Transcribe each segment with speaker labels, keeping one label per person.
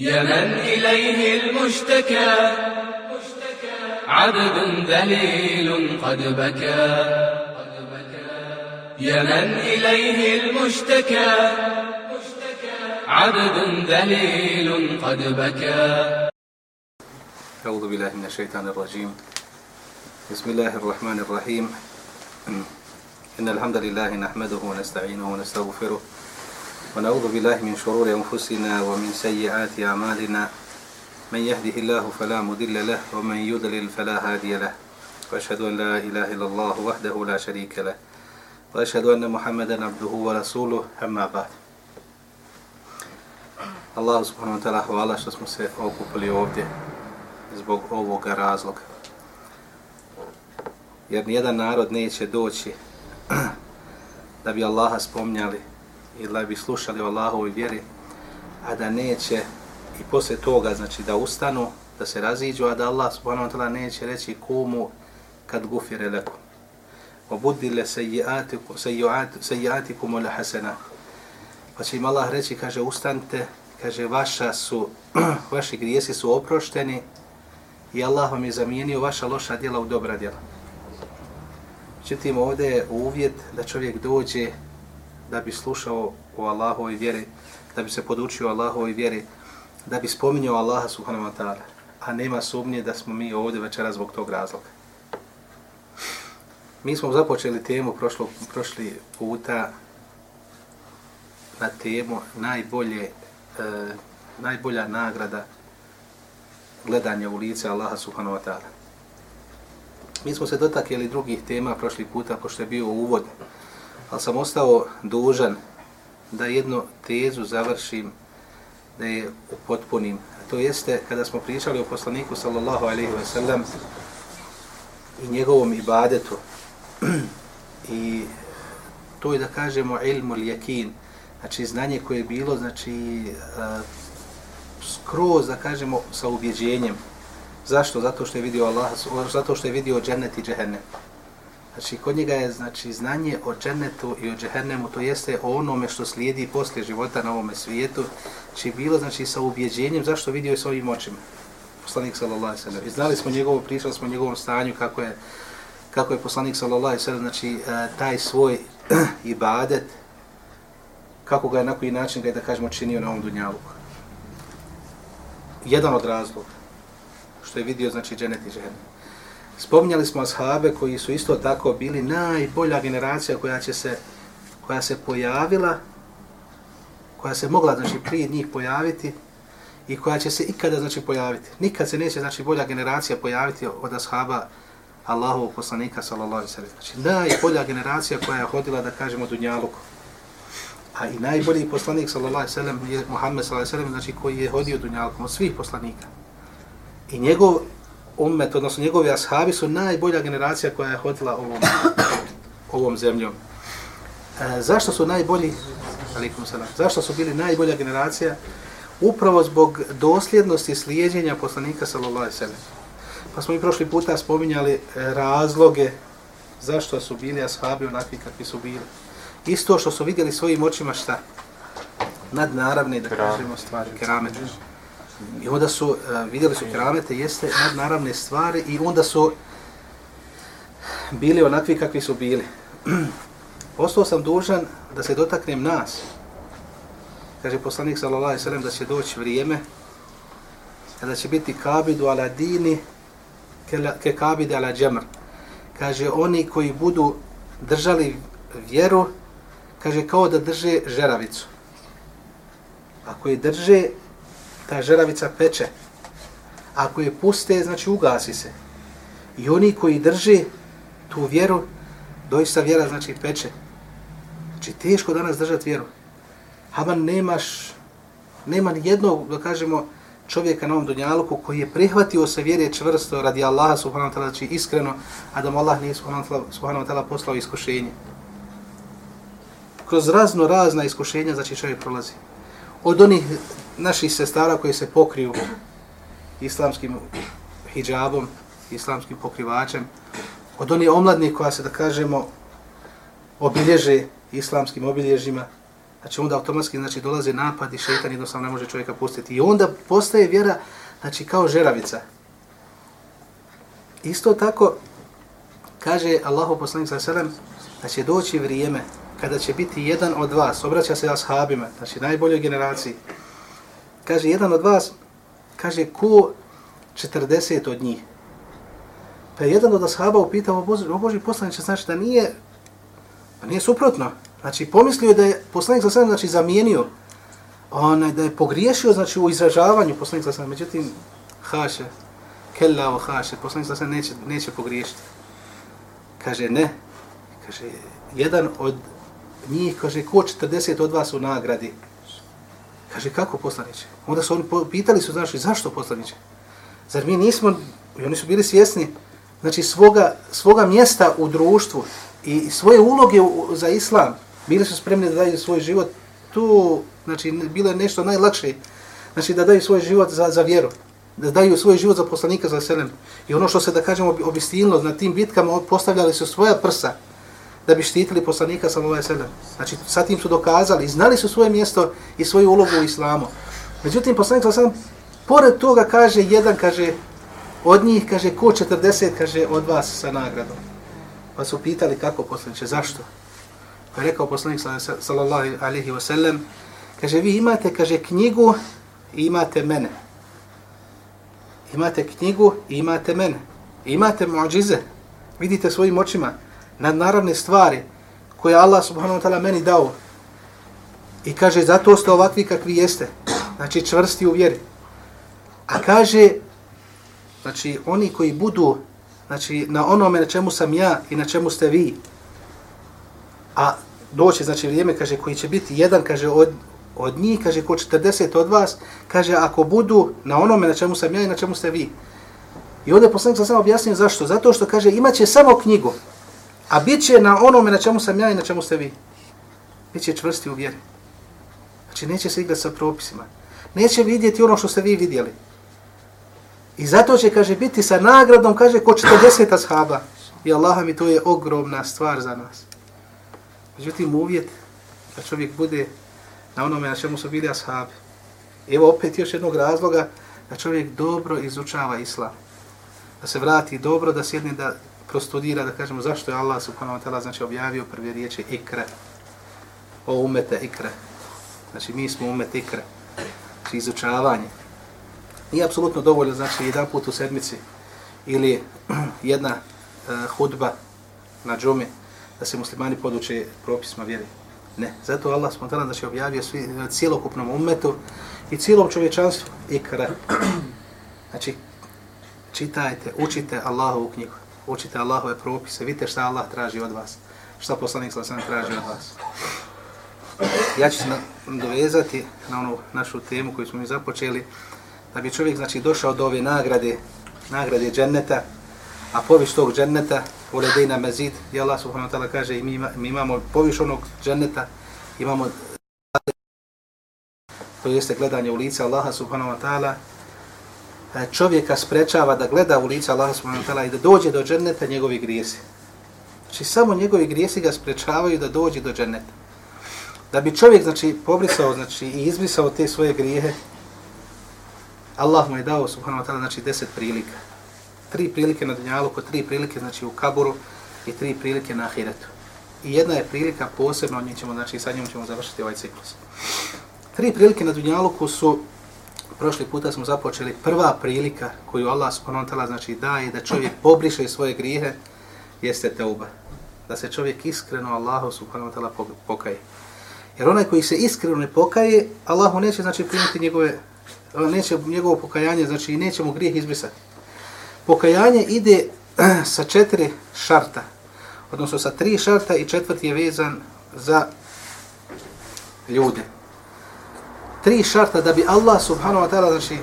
Speaker 1: يا من إليه المشتكى. عبد ذليل قد بكى. يا من إليه المشتكى. عبد ذليل قد بكى.
Speaker 2: أعوذ بالله من الشيطان الرجيم. بسم الله الرحمن الرحيم. إن الحمد لله نحمده ونستعينه ونستغفره ونعوذ بالله من شرور أنفسنا ومن سيئات أعمالنا. من يهده الله فلا مضل له ومن يضلل فلا هادي له. وأشهد أن لا إله إلا الله وحده لا شريك له. وأشهد أن محمدا عبده ورسوله أما بعد. Allah subhanahu wa ta'ala hvala što smo se okupili ovdje zbog ovoga razloga. Jer nijedan narod neće doći da bi Allaha spomnjali ili da bi slušali o Allahovoj vjeri, a da neće i posle toga, znači da ustanu, da se raziđu, a da Allah subhanahu wa ta'ala neće reći kumu kad gufire leku. Obudile sejiatikum ula hasena. Pa će im Allah reći, kaže, ustanite, kaže, vaša su, vaši grijesi su oprošteni i Allah vam je zamijenio vaša loša djela u dobra djela. Međutim, ovdje je uvjet da čovjek dođe da bi slušao o Allahovoj vjeri, da bi se podučio o Allahovoj vjeri, da bi spominjao Allaha subhanahu wa ta'ala. A nema sumnje da smo mi ovdje večera zbog tog razloga. Mi smo započeli temu prošlo, prošli puta na temu najbolje, e, najbolja nagrada gledanja u lice Allaha subhanahu wa ta'ala. Mi smo se dotakli drugih tema prošli puta, pošto je bio uvod, ali sam ostao dužan da jednu tezu završim, da je upotpunim. To jeste, kada smo pričali o poslaniku sallallahu alaihi wa sallam i njegovom ibadetu, i to je da kažemo ilmu ljekin, znači znanje koje je bilo, znači skroz, da kažemo, sa ubjeđenjem. Zašto? Zato što je vidio Allah, zato što je vidio džennet i džehennem. Znači, kod njega je znači, znanje o džennetu i o džehennemu, to jeste o onome što slijedi poslije života na ovome svijetu, či bilo znači, sa ubjeđenjem zašto vidio je svojim očima. Poslanik sallallahu sallam. I znali smo njegovo, pričali smo o njegovom stanju, kako je, kako je poslanik sallallahu sallam, znači, e, taj svoj ibadet, kako ga je na koji način ga je, da kažemo, činio na ovom dunjalu. Jedan od razloga, što je vidio, znači, dženet i džehennem. Spominjali smo ashabe koji su isto tako bili najbolja generacija koja će se koja se pojavila koja se mogla znači prije njih pojaviti i koja će se ikada znači pojaviti. Nikad se neće znači bolja generacija pojaviti od ashaba Allahovog poslanika sallallahu alejhi ve sellem. Znači najbolja generacija koja je hodila da kažemo dunjaluk. A i najbolji poslanik sallallahu alejhi ve sellem je Muhammed sallallahu alejhi ve sellem, znači koji je hodio dunjalukom od svih poslanika. I njegov ummet, odnosno njegovi ashabi su najbolja generacija koja je hodila ovom, ovom zemljom. E, zašto su najbolji? Alikum salam. Zašto su bili najbolja generacija? Upravo zbog dosljednosti slijedjenja poslanika sallallahu alaihi ve sellem. Pa smo i prošli puta spominjali e, razloge zašto su bili ashabi onakvi kakvi su bili. Isto što su vidjeli svojim očima šta? Nadnaravne, da kažemo, stvari, keramet. I onda su, eh, vidjeli su keramete, jeste nadnaravne stvari i onda su bili onakvi kakvi su bili. Ostao sam dužan da se dotaknem nas. Kaže poslanik sallallahu alejhi ve sellem da će doći vrijeme kada će biti kabidu ala dini ke kabide ala džemr. Kaže oni koji budu držali vjeru, kaže kao da drže žeravicu. Ako je drže, ta žeravica peče. Ako je puste, znači ugasi se. I oni koji drže tu vjeru, doista vjera znači peče. Znači teško danas držati vjeru. Haman nemaš, nema ni jednog, da kažemo, čovjeka na ovom dunjaluku koji je prihvatio se vjere čvrsto radi Allaha subhanahu wa ta'ala, znači iskreno, a da mu Allah nije subhanahu wa ta'ala poslao iskušenje. Kroz razno razna iskušenja, znači čovjek prolazi. Od onih naših sestara koji se pokriju islamskim hijabom, islamskim pokrivačem, od onih omladnih koja se, da kažemo, obilježe islamskim obilježima, znači onda automatski znači, dolaze napad i šetan jednostavno ne može čovjeka pustiti. I onda postaje vjera znači, kao žeravica. Isto tako, kaže Allahu poslanik sa selem, da će doći vrijeme kada će biti jedan od vas, obraća se ashabima, znači najboljoj generaciji, kaže jedan od vas, kaže ko 40 od njih. Pa je jedan od ashaba upitao, o Boži, o Boži poslaniče, znači da nije, pa nije suprotno. Znači pomislio da je poslanik sa znači zamijenio, onaj, da je pogriješio znači u izražavanju poslanik sa međutim, haše, kella o haše, poslanik sa neće, neće pogriješiti. Kaže, ne, kaže, jedan od njih, kaže, ko 40 od vas u nagradi? Kaže, kako poslaniće? Onda su oni pitali su, znači, zašto poslaniće? Zar mi nismo, i oni su bili svjesni, znači, svoga, svoga mjesta u društvu i svoje uloge za islam, bili su spremni da daju svoj život tu, znači, bilo je nešto najlakše, znači, da daju svoj život za, za vjeru, da daju svoj život za poslanika za selem. I ono što se, da kažemo, obistinilo na tim bitkama postavljali su svoja prsa, da bi štitili poslanika sallallahu alejhi ve sellem. Znači sa tim su dokazali, znali su svoje mjesto i svoju ulogu u islamu. Međutim poslanik sallallahu alejhi ve sellem pored toga kaže jedan kaže od njih kaže ko 40 kaže od vas sa nagradom. Pa su pitali kako poslanice, zašto? Pa je rekao poslanik sallallahu alejhi ve sellem kaže vi imate kaže knjigu i imate mene. Imate knjigu i imate mene. Imate muđize. Vidite svojim očima nadnaravne stvari koje Allah subhanahu wa ta'ala meni dao. I kaže, zato ste ovakvi kakvi jeste. Znači, čvrsti u vjeri. A kaže, znači, oni koji budu znači, na onome na čemu sam ja i na čemu ste vi, a doće, znači, vrijeme, kaže, koji će biti jedan, kaže, od, od njih, kaže, ko 40 od vas, kaže, ako budu na onome na čemu sam ja i na čemu ste vi. I ovdje poslanik sam samo objasnio zašto. Zato što, kaže, imaće samo knjigu. A bit će na onome na čemu sam ja i na čemu ste vi. Biće čvrsti u vjeri. Znači neće se igrati sa propisima. Neće vidjeti ono što ste vi vidjeli. I zato će, kaže, biti sa nagradom, kaže, ko 40 ashaba. I Allah mi to je ogromna stvar za nas. Međutim, uvjet da čovjek bude na onome na čemu su bili ashabi. Evo opet još jednog razloga da čovjek dobro izučava islam. Da se vrati dobro, da sjedne, da prostudira, da kažemo zašto je Allah subhanahu wa ta'ala znači objavio prve riječi ikra. O umete ikra. Znači mi smo umet ikra. Znači izučavanje. Nije apsolutno dovoljno znači jedan put u sedmici ili jedna uh, hudba na džumi da se muslimani poduče propisima vjeri. Ne. Zato Allah subhanahu wa ta'ala znači objavio svi, e, cijelokupnom umetu i cijelom čovječanstvu ikra. Znači čitajte, učite Allahovu knjigu učite Allahove propise, vidite šta Allah traži od vas, šta poslanik sa sam traži od vas. Ja ću se dovezati na onu našu temu koju smo mi započeli, da bi čovjek znači došao do ove nagrade, nagrade dženneta, a poviš tog dženneta, uledejna mezid, i Allah subhanahu wa ta'ala kaže, i mi, mi imamo poviš onog dženneta, imamo to jeste gledanje u lice Allaha subhanahu wa ta'ala, E, čovjeka sprečava da gleda u lice Allaha subhanahu wa ta'ala i da dođe do dženneta njegovi grijesi. Znači samo njegovi grijesi ga sprečavaju da dođe do dženneta. Da bi čovjek znači pobrisao znači i izbrisao te svoje grijehe, Allah mu je dao subhanahu wa ta'ala znači deset prilika. Tri prilike na dunjalu, tri prilike znači u kaburu i tri prilike na ahiretu. I jedna je prilika posebno, njih ćemo, znači sa njom ćemo završiti ovaj ciklus. Tri prilike na dunjalu su prošli puta smo započeli prva prilika koju Allah subhanahu wa ta'ala znači daje da čovjek pobriše svoje grijehe jeste teuba. Da se čovjek iskreno Allahu subhanahu wa ta'ala pokaje. Jer onaj koji se iskreno ne pokaje, Allahu neće znači primiti njegove neće njegovo pokajanje, znači neće mu grijeh izbrisati. Pokajanje ide sa četiri šarta, odnosno sa tri šarta i četvrti je vezan za ljude tri šarta da bi Allah subhanahu wa ta'ala, znači,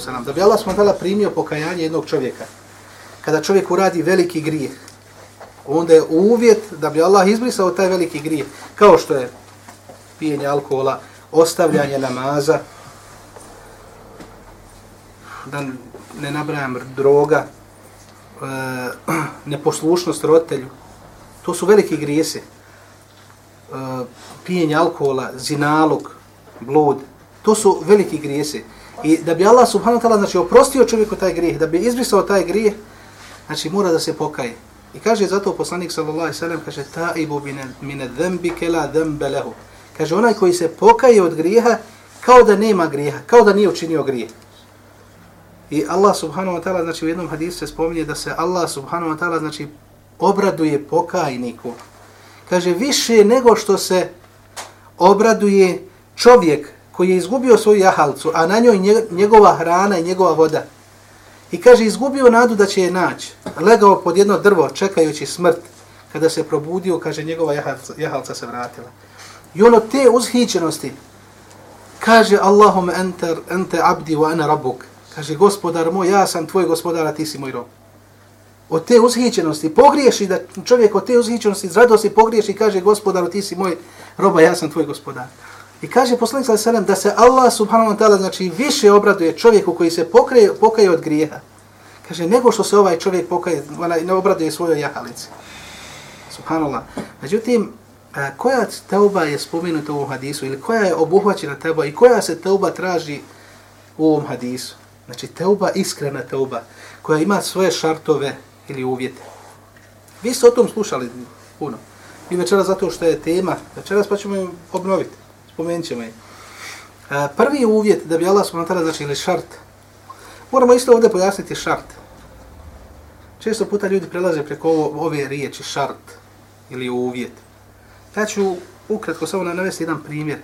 Speaker 2: salam, da bi Allah subhanahu wa ta'ala primio pokajanje jednog čovjeka. Kada čovjek uradi veliki grijeh, onda je uvjet da bi Allah izbrisao taj veliki grijeh, kao što je pijenje alkohola, ostavljanje namaza, da ne nabrajam droga, eh, neposlušnost roditelju. To su veliki grijesi. Eh, pijenje alkohola, zinalog, blud, to su veliki grijesi. I da bi Allah subhanahu wa ta'ala znači, oprostio čovjeku taj grijeh, da bi izbrisao taj grijeh, znači mora da se pokaje. I kaže zato poslanik sallallahu alejhi ve sellem kaže taibu min adh-dhanbi kala dhanba lahu. Kaže onaj koji se pokaje od grijeha kao da nema grijeha, kao da nije učinio grijeh. I Allah subhanahu wa ta'ala znači u jednom hadisu se spominje da se Allah subhanahu wa ta'ala znači obraduje pokajniku. Kaže više nego što se obraduje čovjek koji je izgubio svoju jahalcu, a na njoj njegova hrana i njegova voda. I kaže, izgubio nadu da će je naći. Legao pod jedno drvo, čekajući smrt. Kada se probudio, kaže, njegova jahalca, jahalca se vratila. I ono te uzhićenosti, kaže, Allahum enter, ente abdi wa ana rabuk. Kaže, gospodar moj, ja sam tvoj gospodar, a ti si moj rob. Od te uzhićenosti, pogriješi da čovjek od te uzhićenosti, iz radosti pogriješi i kaže, gospodar, ti si moj roba, ja sam tvoj gospodar. I kaže poslanik sallallahu alejhi da se Allah subhanahu wa ta'ala znači više obraduje čovjeku koji se pokaje, pokaje od grijeha. Kaže nego što se ovaj čovjek pokaje, ona ne obraduje svojoj jahalici. Subhanallah. Međutim, e, koja teuba je spomenuta u ovom hadisu ili koja je obuhvaćena teuba i koja se teuba traži u ovom hadisu? Znači teuba, iskrena teuba, koja ima svoje šartove ili uvjete. Vi ste o tom slušali puno. I večera zato što je tema, večeras pa ćemo obnoviti spomenut ćemo je. E, prvi uvjet da bi Allah subhanahu znači ili šart, moramo isto ovdje pojasniti šart. Često puta ljudi prelaze preko ovo, ove riječi šart ili uvjet. Ja ću ukratko samo navesti jedan primjer.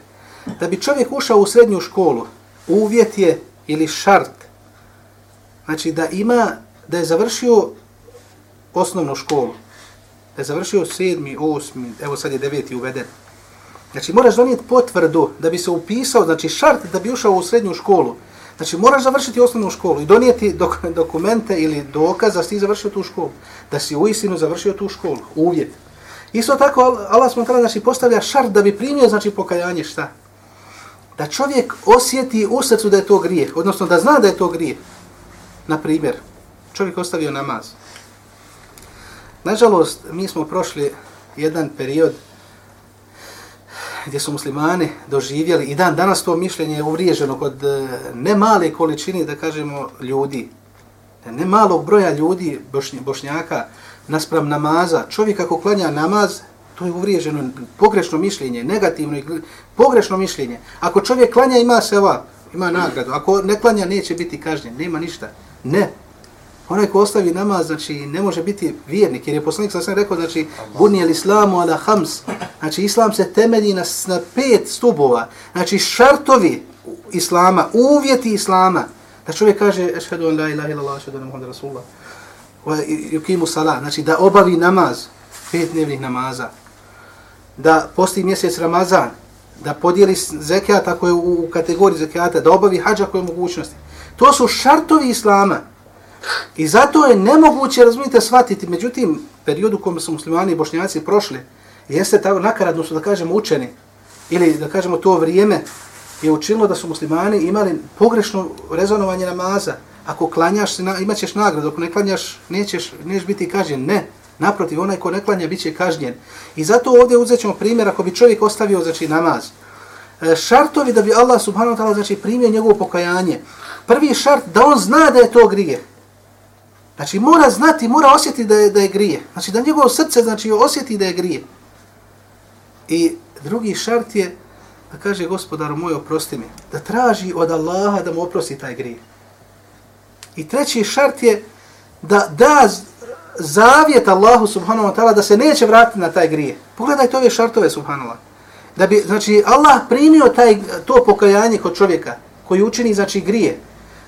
Speaker 2: Da bi čovjek ušao u srednju školu, uvjet je ili šart, znači da ima, da je završio osnovnu školu, da je završio sedmi, osmi, evo sad je deveti uveden, Znači moraš donijeti potvrdu da bi se upisao, znači šart da bi ušao u srednju školu. Znači moraš završiti osnovnu školu i donijeti dok, dokumente ili dokaz da si završio tu školu. Da si u istinu završio tu školu. Uvjet. Isto tako Allah smo tada znači, postavlja šart da bi primio znači pokajanje šta? Da čovjek osjeti u srcu da je to grijeh, odnosno da zna da je to grijeh. Na primjer, čovjek ostavio namaz. Nažalost, mi smo prošli jedan period gdje su muslimani doživjeli i dan danas to mišljenje je uvriježeno kod e, ne male količine, da kažemo, ljudi, ne malog broja ljudi, bošnjaka, naspram namaza. Čovjek ako klanja namaz, to je uvriježeno pogrešno mišljenje, negativno, pogrešno mišljenje. Ako čovjek klanja, ima se ova, ima nagradu. Ako ne klanja, neće biti kažnjen, nema ništa. Ne, Onaj ko ostavi namaz, znači, ne može biti vjernik, jer je poslanik sam rekao, znači, bunije islamu ala hams, znači, islam se temelji na, na pet stubova, znači, šartovi islama, uvjeti islama, da čovjek kaže, ešhedu an la ilaha ila ešhedu an muhammed rasulullah, yukimu salat, znači, da obavi namaz, pet dnevnih namaza, da posti mjesec Ramazan, da podijeli zekijat ako je u, u kategoriji zekijata, da obavi hađa koje mogućnosti. To su šartovi islama, I zato je nemoguće, razumijete, shvatiti, međutim, periodu u kojem su muslimani i bošnjaci prošli, jeste tako nakaradno su, da kažemo, učeni, ili da kažemo to vrijeme, je učinilo da su muslimani imali pogrešno rezonovanje namaza. Ako klanjaš, imat ćeš nagradu, ako ne klanjaš, nećeš, nećeš biti kažnjen. Ne, naprotiv, onaj ko ne klanja, bit će kažnjen. I zato ovdje uzet ćemo primjer, ako bi čovjek ostavio znači, namaz. E, šartovi da bi Allah subhanahu wa ta'ala znači, primio njegovo pokajanje. Prvi šart da on zna da je to grije. Znači mora znati, mora osjetiti da je, da je grije. Znači da njegovo srce znači, osjeti da je grije. I drugi šart je da kaže gospodar moj oprosti mi. Da traži od Allaha da mu oprosti taj grije. I treći šart je da da zavjet Allahu subhanahu wa ta'ala da se neće vratiti na taj grije. Pogledajte ove šartove subhanallah. Da bi, znači, Allah primio taj, to pokajanje kod čovjeka koji učini, znači, grije.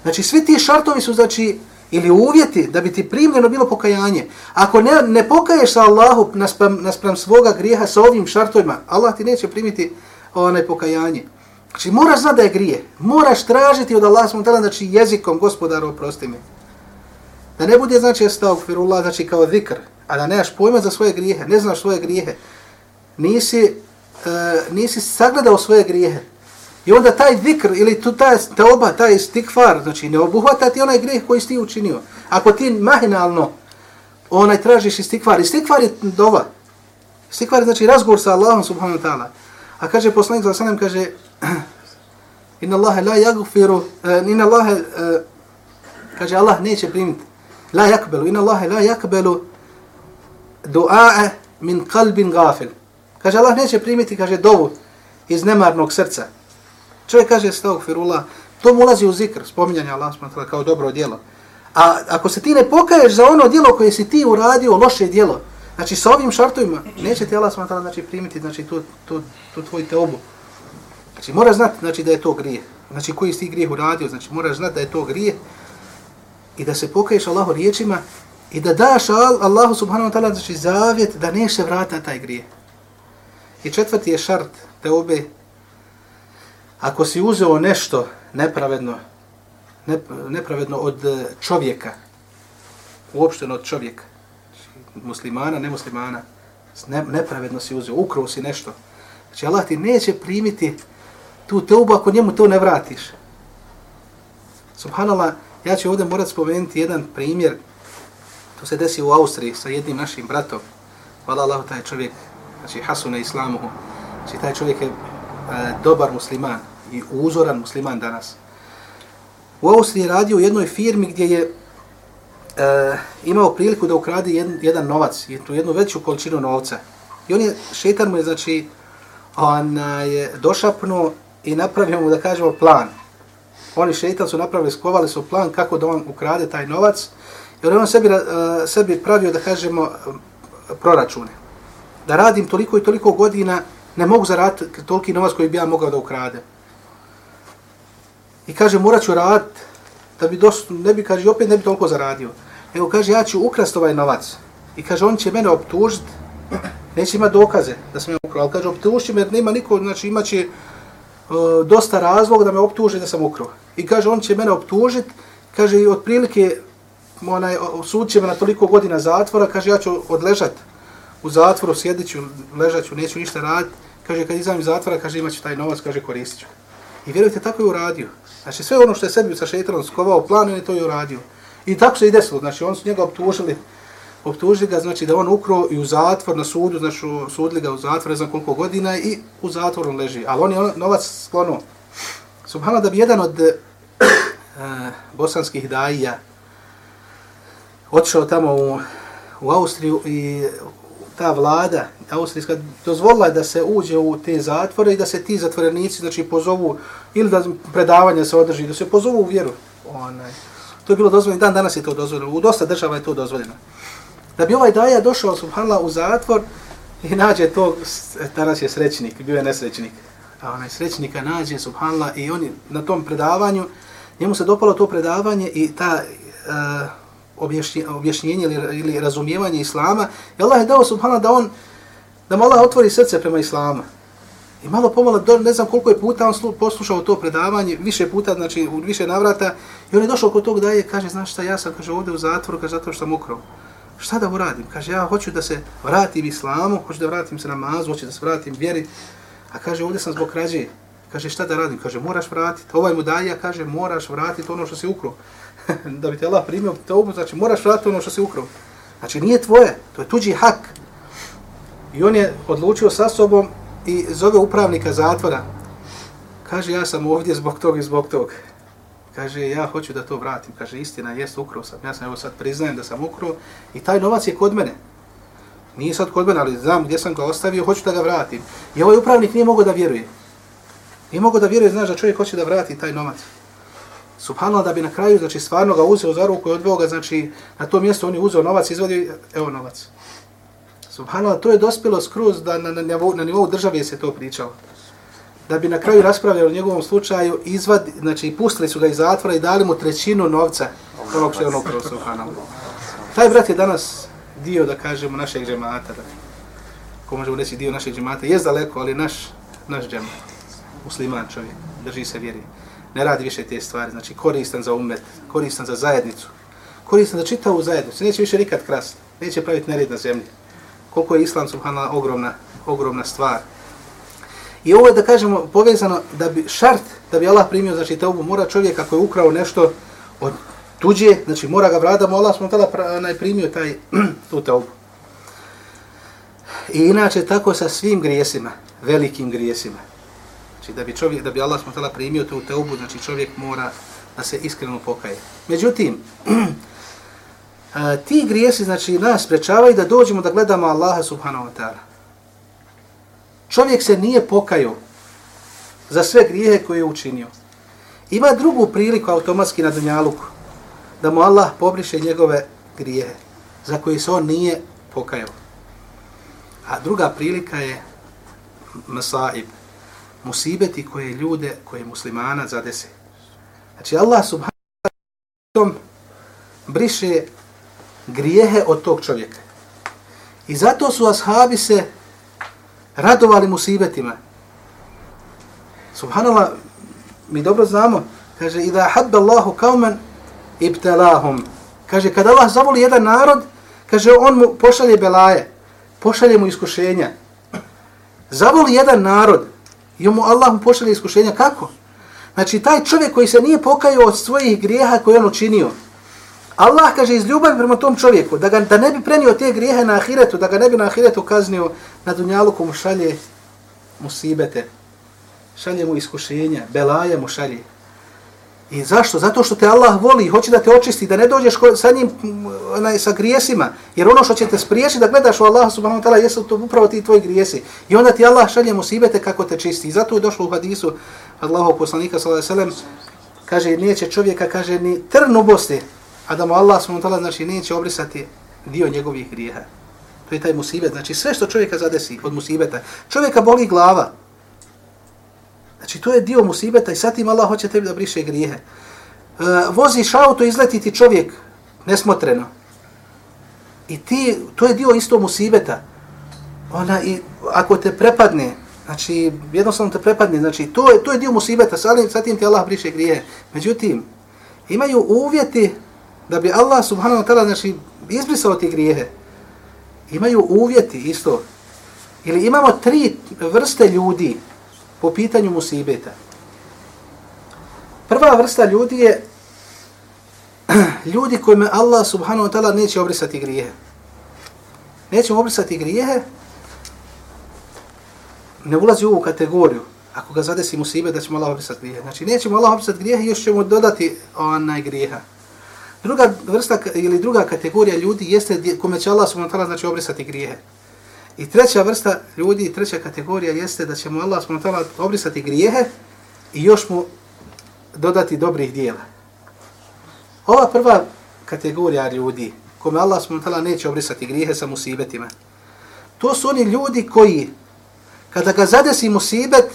Speaker 2: Znači, svi ti šartovi su, znači, ili uvjeti da bi ti primljeno bilo pokajanje. Ako ne, ne pokaješ sa Allahu naspram, naspram svoga grijeha sa ovim šartovima, Allah ti neće primiti onaj pokajanje. Znači moraš znati da je grije. Moraš tražiti od Allah smo tala, znači jezikom gospodaru oprosti mi. Da ne bude znači estagfirullah, znači kao zikr, a da nemaš pojma za svoje grijehe, ne znaš svoje grijehe. Nisi, uh, nisi sagledao svoje grijehe. I onda taj zikr ili tu ta teoba, taj stikfar, znači ne obuhvata ti onaj greh koji si ti učinio. Ako ti mahinalno onaj tražiš istikfar, istikfar je dova. Istikfar je znači razgovor sa Allahom subhanahu wa ta'ala. A kaže poslanik sa sanem, kaže, inna Allahe la jagfiru, uh, eh, inna Allahe, uh, kaže, Allah neće primiti, la jakbelu, inna Allahe la jakbelu du'a'e min kalbin gafil. Kaže, Allah neće primiti, kaže, dovu iz nemarnog srca. Čovjek kaže, stagfirullah, to mu ulazi u zikr, spominjanje Allah smatra kao dobro djelo. A ako se ti ne pokaješ za ono djelo koje si ti uradio, loše djelo, znači sa ovim šartovima, neće ti Allah smatra znači, primiti znači, tu, tu, tu tvoj teobu. Znači moraš znati znači, da je to grije. Znači koji si ti grijeh uradio, znači moraš znati da je to grije i da se pokaješ Allahu riječima i da daš Allahu subhanahu wa ta'ala znači, zavjet da neće vrata taj grije. I četvrti je šart teobe. Ako si uzeo nešto nepravedno, nepravedno od e, čovjeka, uopšteno od čovjeka, muslimana, nemuslimana, ne, nepravedno si uzeo, ukrao si nešto. Znači Allah ti neće primiti tu teubu ako njemu to ne vratiš. Subhanallah, ja ću ovdje morat spomenuti jedan primjer. To se desi u Austriji sa jednim našim bratom. Hvala Allah, taj čovjek, znači Hasuna Islamuhu. Znači taj čovjek je E, dobar musliman i uzoran musliman danas u Austriji radio u jednoj firmi gdje je e, imao priliku da ukrade jedan, jedan novac, jednu, jednu veću količinu novca. I on je, šetar mu je, znači, on je došapnuo i napravio mu, da kažemo, plan. Oni šetan su napravili, skovali su plan kako da on ukrade taj novac, jer on sebi, uh, sebi pravio, da kažemo, proračune. Da radim toliko i toliko godina, ne mogu zaraditi toliki novac koji bi ja mogao da ukrade. I kaže, morat ću rad, da bi dost, ne bi, kaže, opet ne bi toliko zaradio. Evo, kaže, ja ću ukrast ovaj novac. I kaže, on će mene optužiti, neće imati dokaze da sam ja ukrao. Ali kaže, optužiti me, nema niko, znači imaće uh, e, dosta razloga da me optuže da sam ukrao. I kaže, on će mene optužiti, kaže, i otprilike, onaj, sud će me na toliko godina zatvora, kaže, ja ću odležat u zatvoru, sjedit ću, ležat ću, neću ništa raditi. Kaže, kad izađem iz zatvora, kaže, imat taj novac, kaže, koristit ću. I vjerujte, tako je uradio. Znači sve ono što je sebi sa šeitanom skovao plan, on je to i uradio. I tako se i desilo. Znači on su njega optužili, optužili ga, znači da on ukro i u zatvor na sudu, znači sudili ga u zatvor, ne znam koliko godina i u zatvoru leži. Ali on je ono- novac sklonuo. Subhano da bi jedan od uh, bosanskih daija otišao tamo u, u Austriju i ta vlada austrijska dozvolila da se uđe u te zatvore i da se ti zatvorenici znači pozovu ili da predavanje se održi da se pozovu u vjeru. Onaj to je bilo dozvoljeno dan danas je to dozvoljeno u dosta država je to dozvoljeno. Da bi ovaj daja došao subhanallah u zatvor i nađe to danas je srećnik bio je nesrećnik. A onaj srećnika nađe subhanallah i oni na tom predavanju njemu se dopalo to predavanje i ta uh, objašnjenje ili, ili razumijevanje islama i Allah je dao subhana da on da mu Allah otvori srce prema Islama. I malo pomalo, ne znam koliko je puta on slu, poslušao to predavanje, više puta, znači u više navrata, i on je došao kod tog daje, kaže, znaš šta, ja sam, kaže, ovdje u zatvoru, kaže, zato što sam ukrao. Šta da uradim? Kaže, ja hoću da se vratim islamu, hoću da vratim se namazu, hoću da se vratim vjeri, a kaže, ovdje sam zbog krađe. Kaže, šta da radim? Kaže, moraš vratiti. Ovaj mu daje, kaže, moraš vratiti ono što si ukrao. da bi te Allah primio te obu, znači moraš vratiti ono što si ukrao. Znači nije tvoje, to je tuđi hak. I on je odlučio sa sobom i zove upravnika zatvora. Kaže, ja sam ovdje zbog tog i zbog tog. Kaže, ja hoću da to vratim. Kaže, istina, jest, ukrao sam. Ja sam evo sad priznajem da sam ukrao i taj novac je kod mene. Nije sad kod mene, ali znam gdje sam ga ostavio, hoću da ga vratim. I ovaj upravnik nije mogao da vjeruje. Nije mogao da vjeruje, znaš da čovjek hoće da vrati taj novac. Subhanallah da bi na kraju, znači stvarno ga uzeo za ruku i odveo ga, znači na to mjesto on je uzeo novac, izvadio, evo novac. Subhanallah, to je dospjelo skroz da na, na, nivou, na nivou države se to pričalo. Da bi na kraju raspravljali o njegovom slučaju, izvad, znači pustili su ga iz zatvora i dali mu trećinu novca onog što je ono kroz Subhanallah. Taj brat je danas dio, da kažemo, našeg džemata, da, ko možemo reći dio našeg džemata, je daleko, ali naš, naš džemat, musliman čovjek, drži se vjeri ne radi više te stvari, znači koristan za umet, koristan za zajednicu, koristan za čitavu zajednicu, neće više nikad krasti, neće praviti nered na zemlji. Koliko je islam, subhanallah, ogromna, ogromna stvar. I ovo je, da kažemo, povezano da bi šart, da bi Allah primio, znači, te obu, mora čovjek ako je ukrao nešto od tuđe, znači, mora ga vrada, Allah smo tada najprimio taj, tu te obu. I inače tako sa svim grijesima, velikim grijesima. Znači da bi čovjek, da bi Allah smo primio tu teubu, znači čovjek mora da se iskreno pokaje. Međutim, ti grijesi, znači, nas sprečavaju da dođemo da gledamo Allaha subhanahu wa ta'ala. Čovjek se nije pokajao za sve grijehe koje je učinio. Ima drugu priliku automatski na Dunjaluku, da mu Allah pobriše njegove grijehe za koje se on nije pokajao. A druga prilika je masaib, musibeti koje ljude, koje muslimana zadese. Znači Allah subhanahu briše grijehe od tog čovjeka. I zato su ashabi se radovali musibetima. Subhanallah, mi dobro znamo, kaže, idha hadda Allahu kaumen ibtalahum. Kaže, kada Allah zavoli jedan narod, kaže, on mu pošalje belaje, pošalje mu iskušenja. Zavoli jedan narod, i mu Allah mu pošalje iskušenja. Kako? Znači, taj čovjek koji se nije pokajao od svojih grijeha koje on učinio, Allah kaže iz ljubavi prema tom čovjeku, da, ga, da ne bi prenio te grijehe na ahiretu, da ga ne bi na ahiretu kaznio, na dunjalu mu šalje musibete, šalje mu iskušenja, belaje mu šalje. I zašto? Zato što te Allah voli i hoće da te očisti, da ne dođeš sa njim onaj, sa grijesima. Jer ono što će te spriješiti da gledaš u Allah subhanahu wa ta'ala jesu to upravo ti tvoji grijesi. I onda ti Allah šalje musibete kako te čisti. I zato je došlo u hadisu Allahov poslanika sallallahu alejhi ve sellem kaže neće čovjeka kaže ni trn u bosti a da mu Allah subhanahu wa ta'ala znači neće obrisati dio njegovih grijeha. To je taj musibet. Znači sve što čovjeka zadesi od musibeta. Čovjeka boli glava. Znači to je dio musibeta i sad im Allah hoće tebi da briše grijehe. E, voziš auto, izleti ti čovjek nesmotreno. I ti, to je dio isto musibeta. Ona, i, ako te prepadne, znači jednostavno te prepadne, znači to je, to je dio musibeta, sad, sad im ti Allah briše grijehe. Međutim, imaju uvjeti da bi Allah subhanahu wa ta'ala znači, izbrisao ti grijehe, imaju uvjeti isto. Ili imamo tri vrste ljudi po pitanju musibeta. Prva vrsta ljudi je ljudi kojima Allah subhanahu wa ta'ala neće obrisati grijehe. Neće obrisati grijehe, ne ulazi u ovu kategoriju. Ako ga zadesi musibet, da ćemo Allah obrisati grijehe. Znači, nećemo Allah obrisati grijehe, još ćemo dodati onaj grijeha. Druga vrsta ili druga kategorija ljudi jeste kome će Allah subhanahu wa ta'ala znači obrisati grijehe. I treća vrsta ljudi, treća kategorija jeste da će mu Allah subhanahu wa ta'ala obrisati grijehe i još mu dodati dobrih dijela. Ova prva kategorija ljudi kome Allah subhanahu wa ta'ala neće obrisati grijehe sa musibetima. To su oni ljudi koji kada ga zadesi musibet,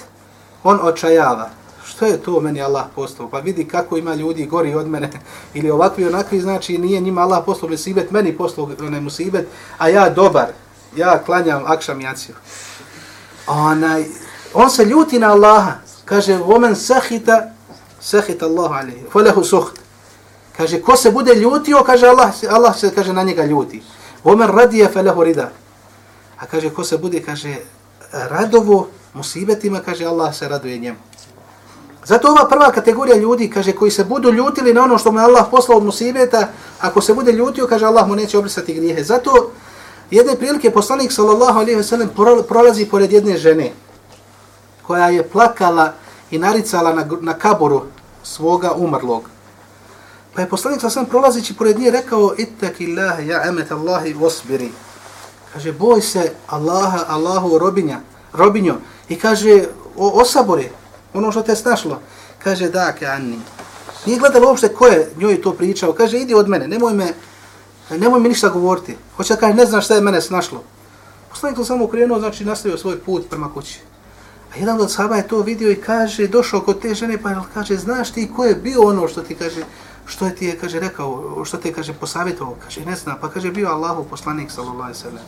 Speaker 2: on očajava što je to meni Allah poslao? Pa vidi kako ima ljudi gori od mene ili ovakvi onakvi, znači nije njima Allah poslao musibet, meni poslao onaj musibet, a ja dobar, ja klanjam akšam jaciju. Onaj, on se ljuti na Allaha, kaže, omen sahita, sahita Allah alihi, folehu suht. Kaže, ko se bude ljutio, kaže Allah, Allah se kaže na njega ljuti. Omen radije felehu rida. A kaže, ko se bude, kaže, radovo musibetima, kaže Allah se raduje njemu. Zato ova prva kategorija ljudi, kaže, koji se budu ljutili na ono što mu je Allah poslao od musibeta, ako se bude ljutio, kaže, Allah mu neće obrisati grijehe. Zato jedne prilike poslanik, sallallahu alejhi ve sellem prolazi pored jedne žene, koja je plakala i naricala na, na kaboru svoga umrlog. Pa je poslanik, sallallahu sam prolazići pored nje, rekao, ittaki Allah, ja emet Allahi, osbiri. Kaže, boj se Allaha, Allahu robinja, robinjo. I kaže, o, osabori, ono što te snašlo. Kaže, da, Anni. Nije gledalo uopšte ko je njoj to pričao. Kaže, idi od mene, nemoj me, E, nemoj mi ništa govoriti. Hoće da kaže, ne znaš šta je mene snašlo. Poslanik to samo krenuo, znači nastavio svoj put prema kući. A jedan od sahaba je to vidio i kaže, došao kod te žene, pa kaže, znaš ti ko je bio ono što ti kaže, što je ti je, kaže, rekao, što te kaže, posavjetovao, kaže, ne zna, pa kaže, bio Allahu poslanik, sallallahu alaihi sallam.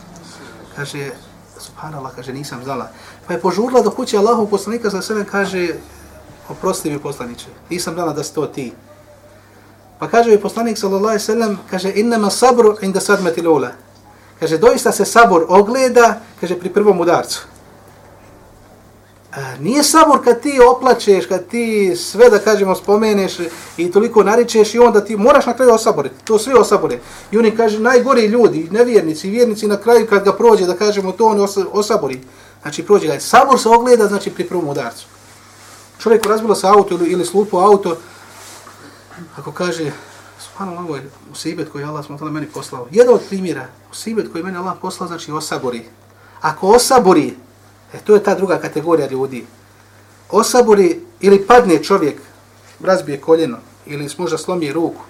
Speaker 2: Kaže, subhanallah, kaže, nisam znala. Pa je požurla do kuće Allahu poslanika za sebe, kaže, oprosti mi poslaniče, nisam znala da si to ti. Pa kaže mi poslanik sallallahu alejhi ve sellem kaže, innama sabru inda sadmati lula. Kaže, doista se sabor ogleda, kaže, pri prvom udarcu. A, nije sabor kad ti oplačeš, kad ti sve da kažemo spomeneš i toliko naričeš i onda ti moraš na kraju osaboriti. To sve osabore. I oni kaže najgori ljudi, nevjernici, vjernici na kraju kad ga prođe da kažemo to on osabori. Znači prođe ga. Sabor se ogleda znači pri prvom udarcu. Čovjek razbilo se auto ili, ili slupo auto, ako kaže, subhanallah, ovo je usibet koji Allah smutala meni poslao. Jedan od primjera, usibet koji meni Allah poslao, znači osabori. Ako osabori, E to je ta druga kategorija ljudi. Osabori ili padne čovjek, razbije koljeno ili možda slomi ruku.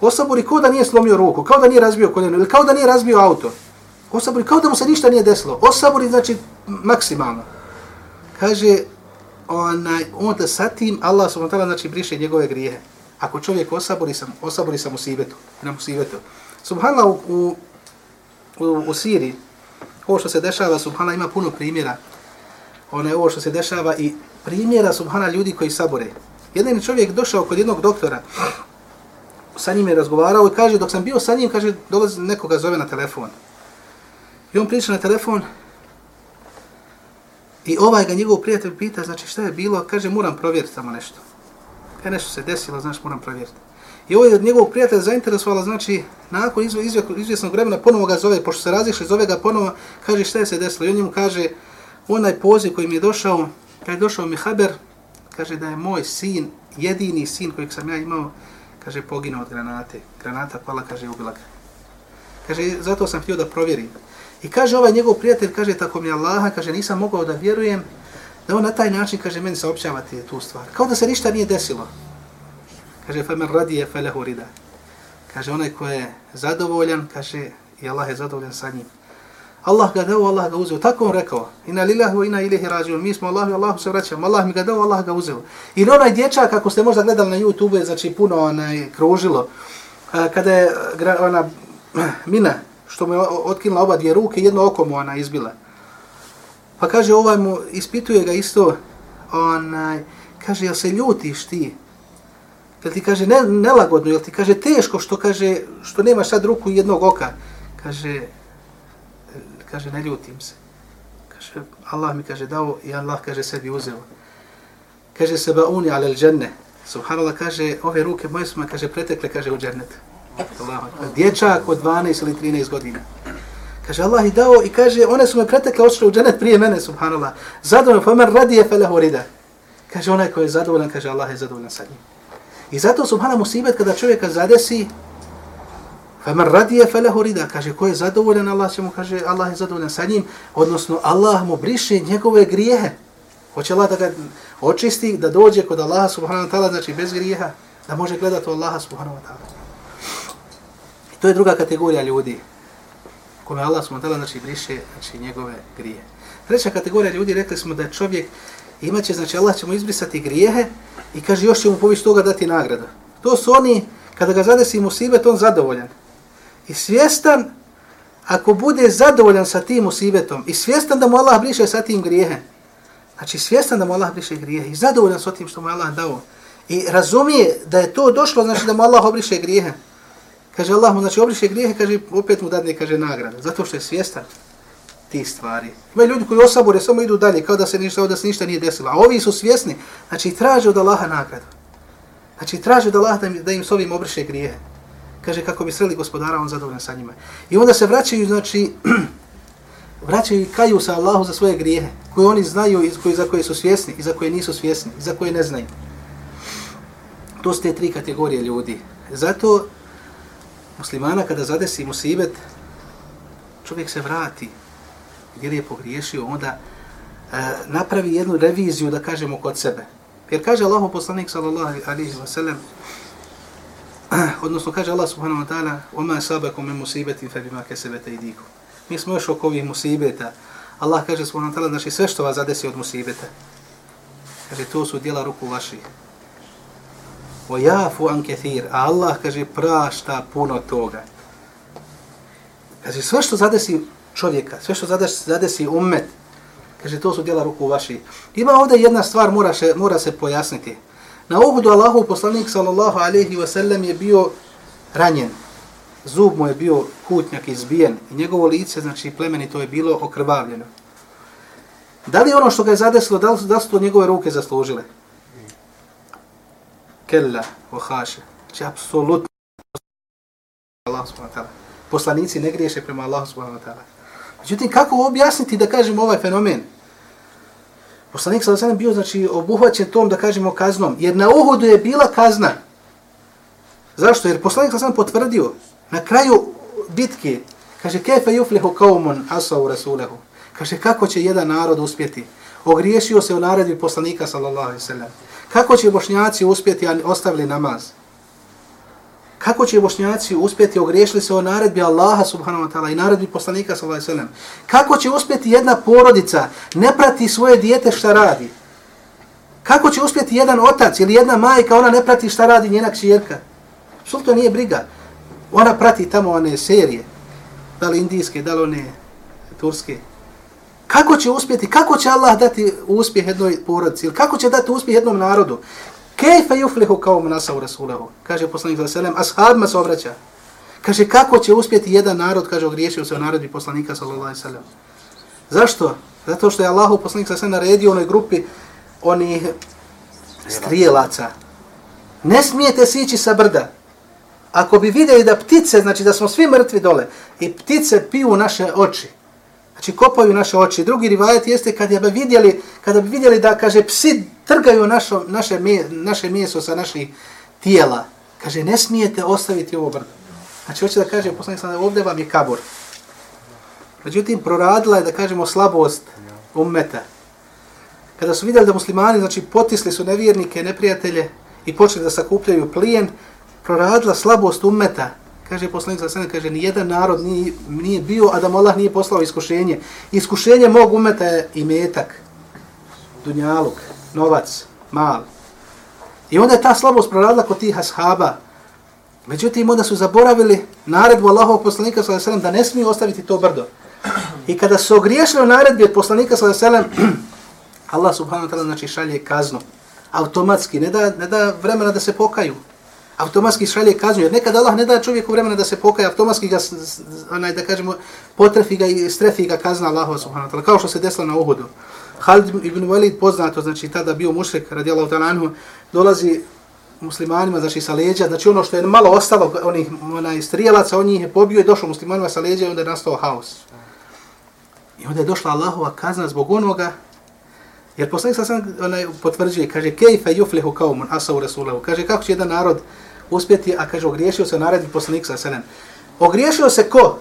Speaker 2: Osabori kao da nije slomio ruku, kao da nije razbio koljeno ili kao da nije razbio auto. Osabori kao da mu se ništa nije desilo. Osabori znači maksimalno. Kaže, onaj, onda sa tim Allah subhanahu wa ta'ala znači briše njegove grijehe. Ako čovjek osabori sam, osabori sam u na musibetu. Subhanallah u, u, u, u Siriji, ovo što se dešava, subhana, ima puno primjera. Ono je ovo što se dešava i primjera, subhana, ljudi koji sabore. Jedan je čovjek došao kod jednog doktora, sa njim je razgovarao i kaže, dok sam bio sa njim, kaže, dolazi nekoga zove na telefon. I on priča na telefon i ovaj ga njegov prijatelj pita, znači šta je bilo, kaže, moram provjeriti samo nešto. E, nešto se desilo, znaš, moram provjeriti. I ovo je od njegovog prijatelja zainteresovala, znači, nakon izve, izve, izvjesnog vremena ponovo ga zove, pošto se razišli, zove ga ponovo, kaže šta je se desilo. I on njemu kaže, onaj poziv koji mi je došao, kad je došao mi haber, kaže da je moj sin, jedini sin kojeg sam ja imao, kaže, poginuo od granate. Granata pala, kaže, ubila ga. Kaže, zato sam htio da provjerim. I kaže ovaj njegov prijatelj, kaže, tako mi Allaha, kaže, nisam mogao da vjerujem, da on na taj način, kaže, meni saopćavati tu stvar. Kao da se ništa nije desilo. Kaže, fa men radije fe lehu rida. Kaže, onaj ko je zadovoljan, kaže, i Allah je zadovoljan sa njim. Allah ga dao, Allah ga uzeo. Tako on rekao. Ina lillahi wa ina ilihi rađun. Mi smo Allah i Allahu se vraćamo. Allah mi ga dao, Allah ga uzeo. I onaj dječak, ako ste možda gledali na YouTube, znači puno onaj, kružilo, kada je ona mina, što mu je otkinula oba dvije ruke, jedno oko mu ona izbila. Pa kaže, ovaj mu ispituje ga isto, onaj, kaže, jel se ljutiš ti? Jel ti kaže ne, nelagodno, jel ti kaže teško što kaže što nemaš sad ruku jednog oka? Kaže, kaže ne ljutim se. Kaže, Allah mi kaže dao i Allah kaže sebi uzeo. Kaže se uni alel dženne. Subhanallah kaže, ove ruke moje su me, kaže, pretekle, kaže, u džennet. Dječak od 12 ili 13 godina. Kaže, Allah i dao i kaže, one su me pretekle, ošle u dženet prije mene, subhanallah. Zadovoljno, pa men radije felehu rida. Kaže, onaj koji je zadovoljan, kaže, Allah je zadovoljan sa njim. I zato subhana musibet kada čovjeka zadesi, fa man radije felehu rida, kaže ko je zadovoljan, Allah će mu kaže, Allah je zadovoljan sa njim, odnosno Allah mu briše njegove grijehe. Hoće Allah da ga očisti, da dođe kod Allaha subhanahu wa ta'ala, znači bez grijeha, da može gledati u Allaha subhanahu wa ta'ala. To je druga kategorija ljudi, kome Allah smo dala, znači briše znači, njegove grije. Treća kategorija ljudi, rekli smo da je čovjek imaće, znači Allah će mu izbrisati grijehe, I kaže, još će mu poviš toga dati nagrada. To su oni, kada ga zadesi musibet, on zadovoljan. I svjestan, ako bude zadovoljan sa tim musibetom, i svjestan da mu Allah briše sa tim grijehe, znači svjestan da mu Allah briše grijehe, i zadovoljan sa tim što mu Allah dao, i razumije da je to došlo, znači da mu Allah obriše grijehe, kaže Allah mu, znači obriše grijehe, kaže, opet mu dadne, kaže, nagrada, zato što je svjestan ti stvari. Ima ljudi koji osabore, samo idu dalje, kao da se ništa, da se ništa nije desilo. A ovi su svjesni, znači traže od Allaha nagradu. Znači traže od Allaha da im, da im s ovim obriše grijehe. Kaže kako bi sreli gospodara, on zadovoljan sa njima. I onda se vraćaju, znači, vraćaju i kaju sa Allahu za svoje grijehe, koje oni znaju i koji, za koje su svjesni i za koje nisu svjesni i za koje ne znaju. To su te tri kategorije ljudi. Zato muslimana kada zadesi musibet, čovjek se vrati, gdje je pogriješio, onda e, napravi jednu reviziju, da kažemo, kod sebe. Jer kaže Allah, poslanik, sallallahu alaihi wa sallam, odnosno kaže Allah subhanahu wa ta'ala, وَمَا سَابَكُمْ مِنْ مُسِيبَةٍ فَبِمَا كَسَبَتَ إِدِيكُمْ Mi smo još oko ovih musibeta. Allah kaže subhanahu wa ta'ala, znači sve što vas zadesi od musibeta. Kaže, to su dijela ruku vaših. Vojafu an kethir. A Allah, kaže, prašta puno toga. Kaže, sve što zadesi čovjeka, sve što zadesi, zadesi umet, kaže, to su djela ruku vaši. Ima ovdje jedna stvar, mora se, mora se pojasniti. Na uhudu Allahu poslanik sallallahu alaihi wa sallam je bio ranjen. Zub mu je bio kutnjak izbijen i njegovo lice, znači plemeni, to je bilo okrvavljeno. Da li ono što ga je zadesilo, da li, da li su to njegove ruke zaslužile? Kella, ohaše. Znači, apsolutno. Allah subhanahu wa ta'ala. Poslanici ne griješe prema Allahu subhanahu wa ta'ala. Međutim, kako objasniti da kažemo ovaj fenomen? Poslanik sa sam bio znači obuhvaćen tom da kažemo kaznom, jer na Uhudu je bila kazna. Zašto? Jer poslanik sa potvrdio na kraju bitke, kaže kefe yuflihu qaumun asaw rasulahu. Kaže kako će jedan narod uspjeti? Ogriješio se u naredbi poslanika sallallahu alejhi ve sellem. Kako će bošnjaci uspjeti a ostavili namaz? Kako će bošnjaci uspjeti ogriješili se o naredbi Allaha subhanahu wa ta'ala i naredbi poslanika sallallahu alaihi ve sellem? Kako će uspjeti jedna porodica ne prati svoje dijete šta radi? Kako će uspjeti jedan otac ili jedna majka, ona ne prati šta radi njena kćerka? Što to nije briga? Ona prati tamo one serije, da li indijske, da li one turske. Kako će uspjeti, kako će Allah dati uspjeh jednoj porodici, ili kako će dati uspjeh jednom narodu? Kejfe yuflihu kao nasa u Kaže poslanik sa selem, ashabima se obraća. Kaže, kako će uspjeti jedan narod, kaže, ogriješio se o narodi poslanika sallallahu alaihi sallam. Zašto? Zato što je Allahu poslanik sa selem naredio onoj grupi onih strijelaca. Ne smijete sići sa brda. Ako bi vidjeli da ptice, znači da smo svi mrtvi dole, i ptice piju naše oči, Znači kopaju naše oči. Drugi rivajet jeste kada bi vidjeli, kada bi vidjeli da kaže psi trgaju našo, naše, naše meso sa naših tijela. Kaže ne smijete ostaviti ovo brdo. Znači hoće da kaže poslanik sam ovdje vam je kabor. Međutim proradila je da kažemo slabost ummeta. Kada su vidjeli da muslimani znači potisli su nevjernike, neprijatelje i počeli da sakupljaju plijen, proradila slabost ummeta kaže poslanik sallallahu kaže nijedan narod nije, nije bio a da mu Allah nije poslao iskušenje. Iskušenje mog umeta je i metak, dunjaluk, novac, mal. I onda je ta slabost proradila kod tih ashaba. Međutim, onda su zaboravili naredbu Allahovog poslanika sallallahu da ne smiju ostaviti to brdo. I kada su ogriješili naredbi od poslanika sallallahu Allah subhanahu wa ta'ala znači šalje kaznu. Automatski, ne da, ne da vremena da se pokaju automatski šalje kaznu, jer nekad Allah ne da čovjeku vremena da se pokaje, automatski ga, onaj, da kažemo, potrefi ga i strefi ga kazna Allahu subhanahu wa ta'ala, kao što se desilo na Uhudu. Khalid ibn Walid poznato, znači tada bio mušrik, radijallahu ta'ala anhu, dolazi muslimanima, znači sa leđa, znači ono što je malo ostalo, onih onaj, strijelaca, on njih je pobio i došao muslimanima sa leđa i onda je nastao haos. I onda je došla Allahova kazna zbog onoga, jer poslanik sa sam onaj, potvrđuje, kaže, kejfe yuflihu kaumun asavu rasulahu, kaže, kako će jedan narod uspjeti, a kaže, ogriješio se naredbi poslanik sa selem. Ogriješio se ko?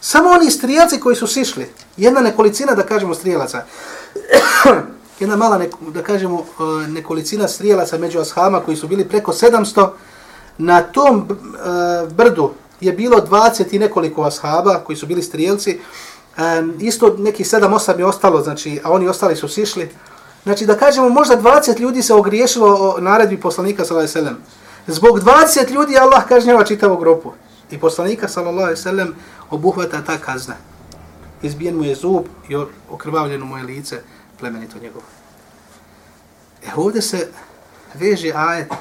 Speaker 2: Samo oni strijelci koji su sišli. Jedna nekolicina, da kažemo, strijelaca. Jedna mala, ne, da kažemo, e, nekolicina strijelaca među ashama koji su bili preko 700. Na tom e, brdu je bilo 20 i nekoliko ashaba koji su bili strijelci. Um, isto neki 7-8 je ostalo, znači, a oni ostali su sišli. Znači, da kažemo, možda 20 ljudi se ogriješilo o naredbi poslanika sallallahu alejhi ve sellem. Zbog 20 ljudi Allah kažnjava čitavu grupu. I poslanika, sallallahu alaihi sallam, obuhvata ta kazna. Izbijen mu je zub i okrvavljeno mu je lice plemenito njegovo. E ovdje se veže ajet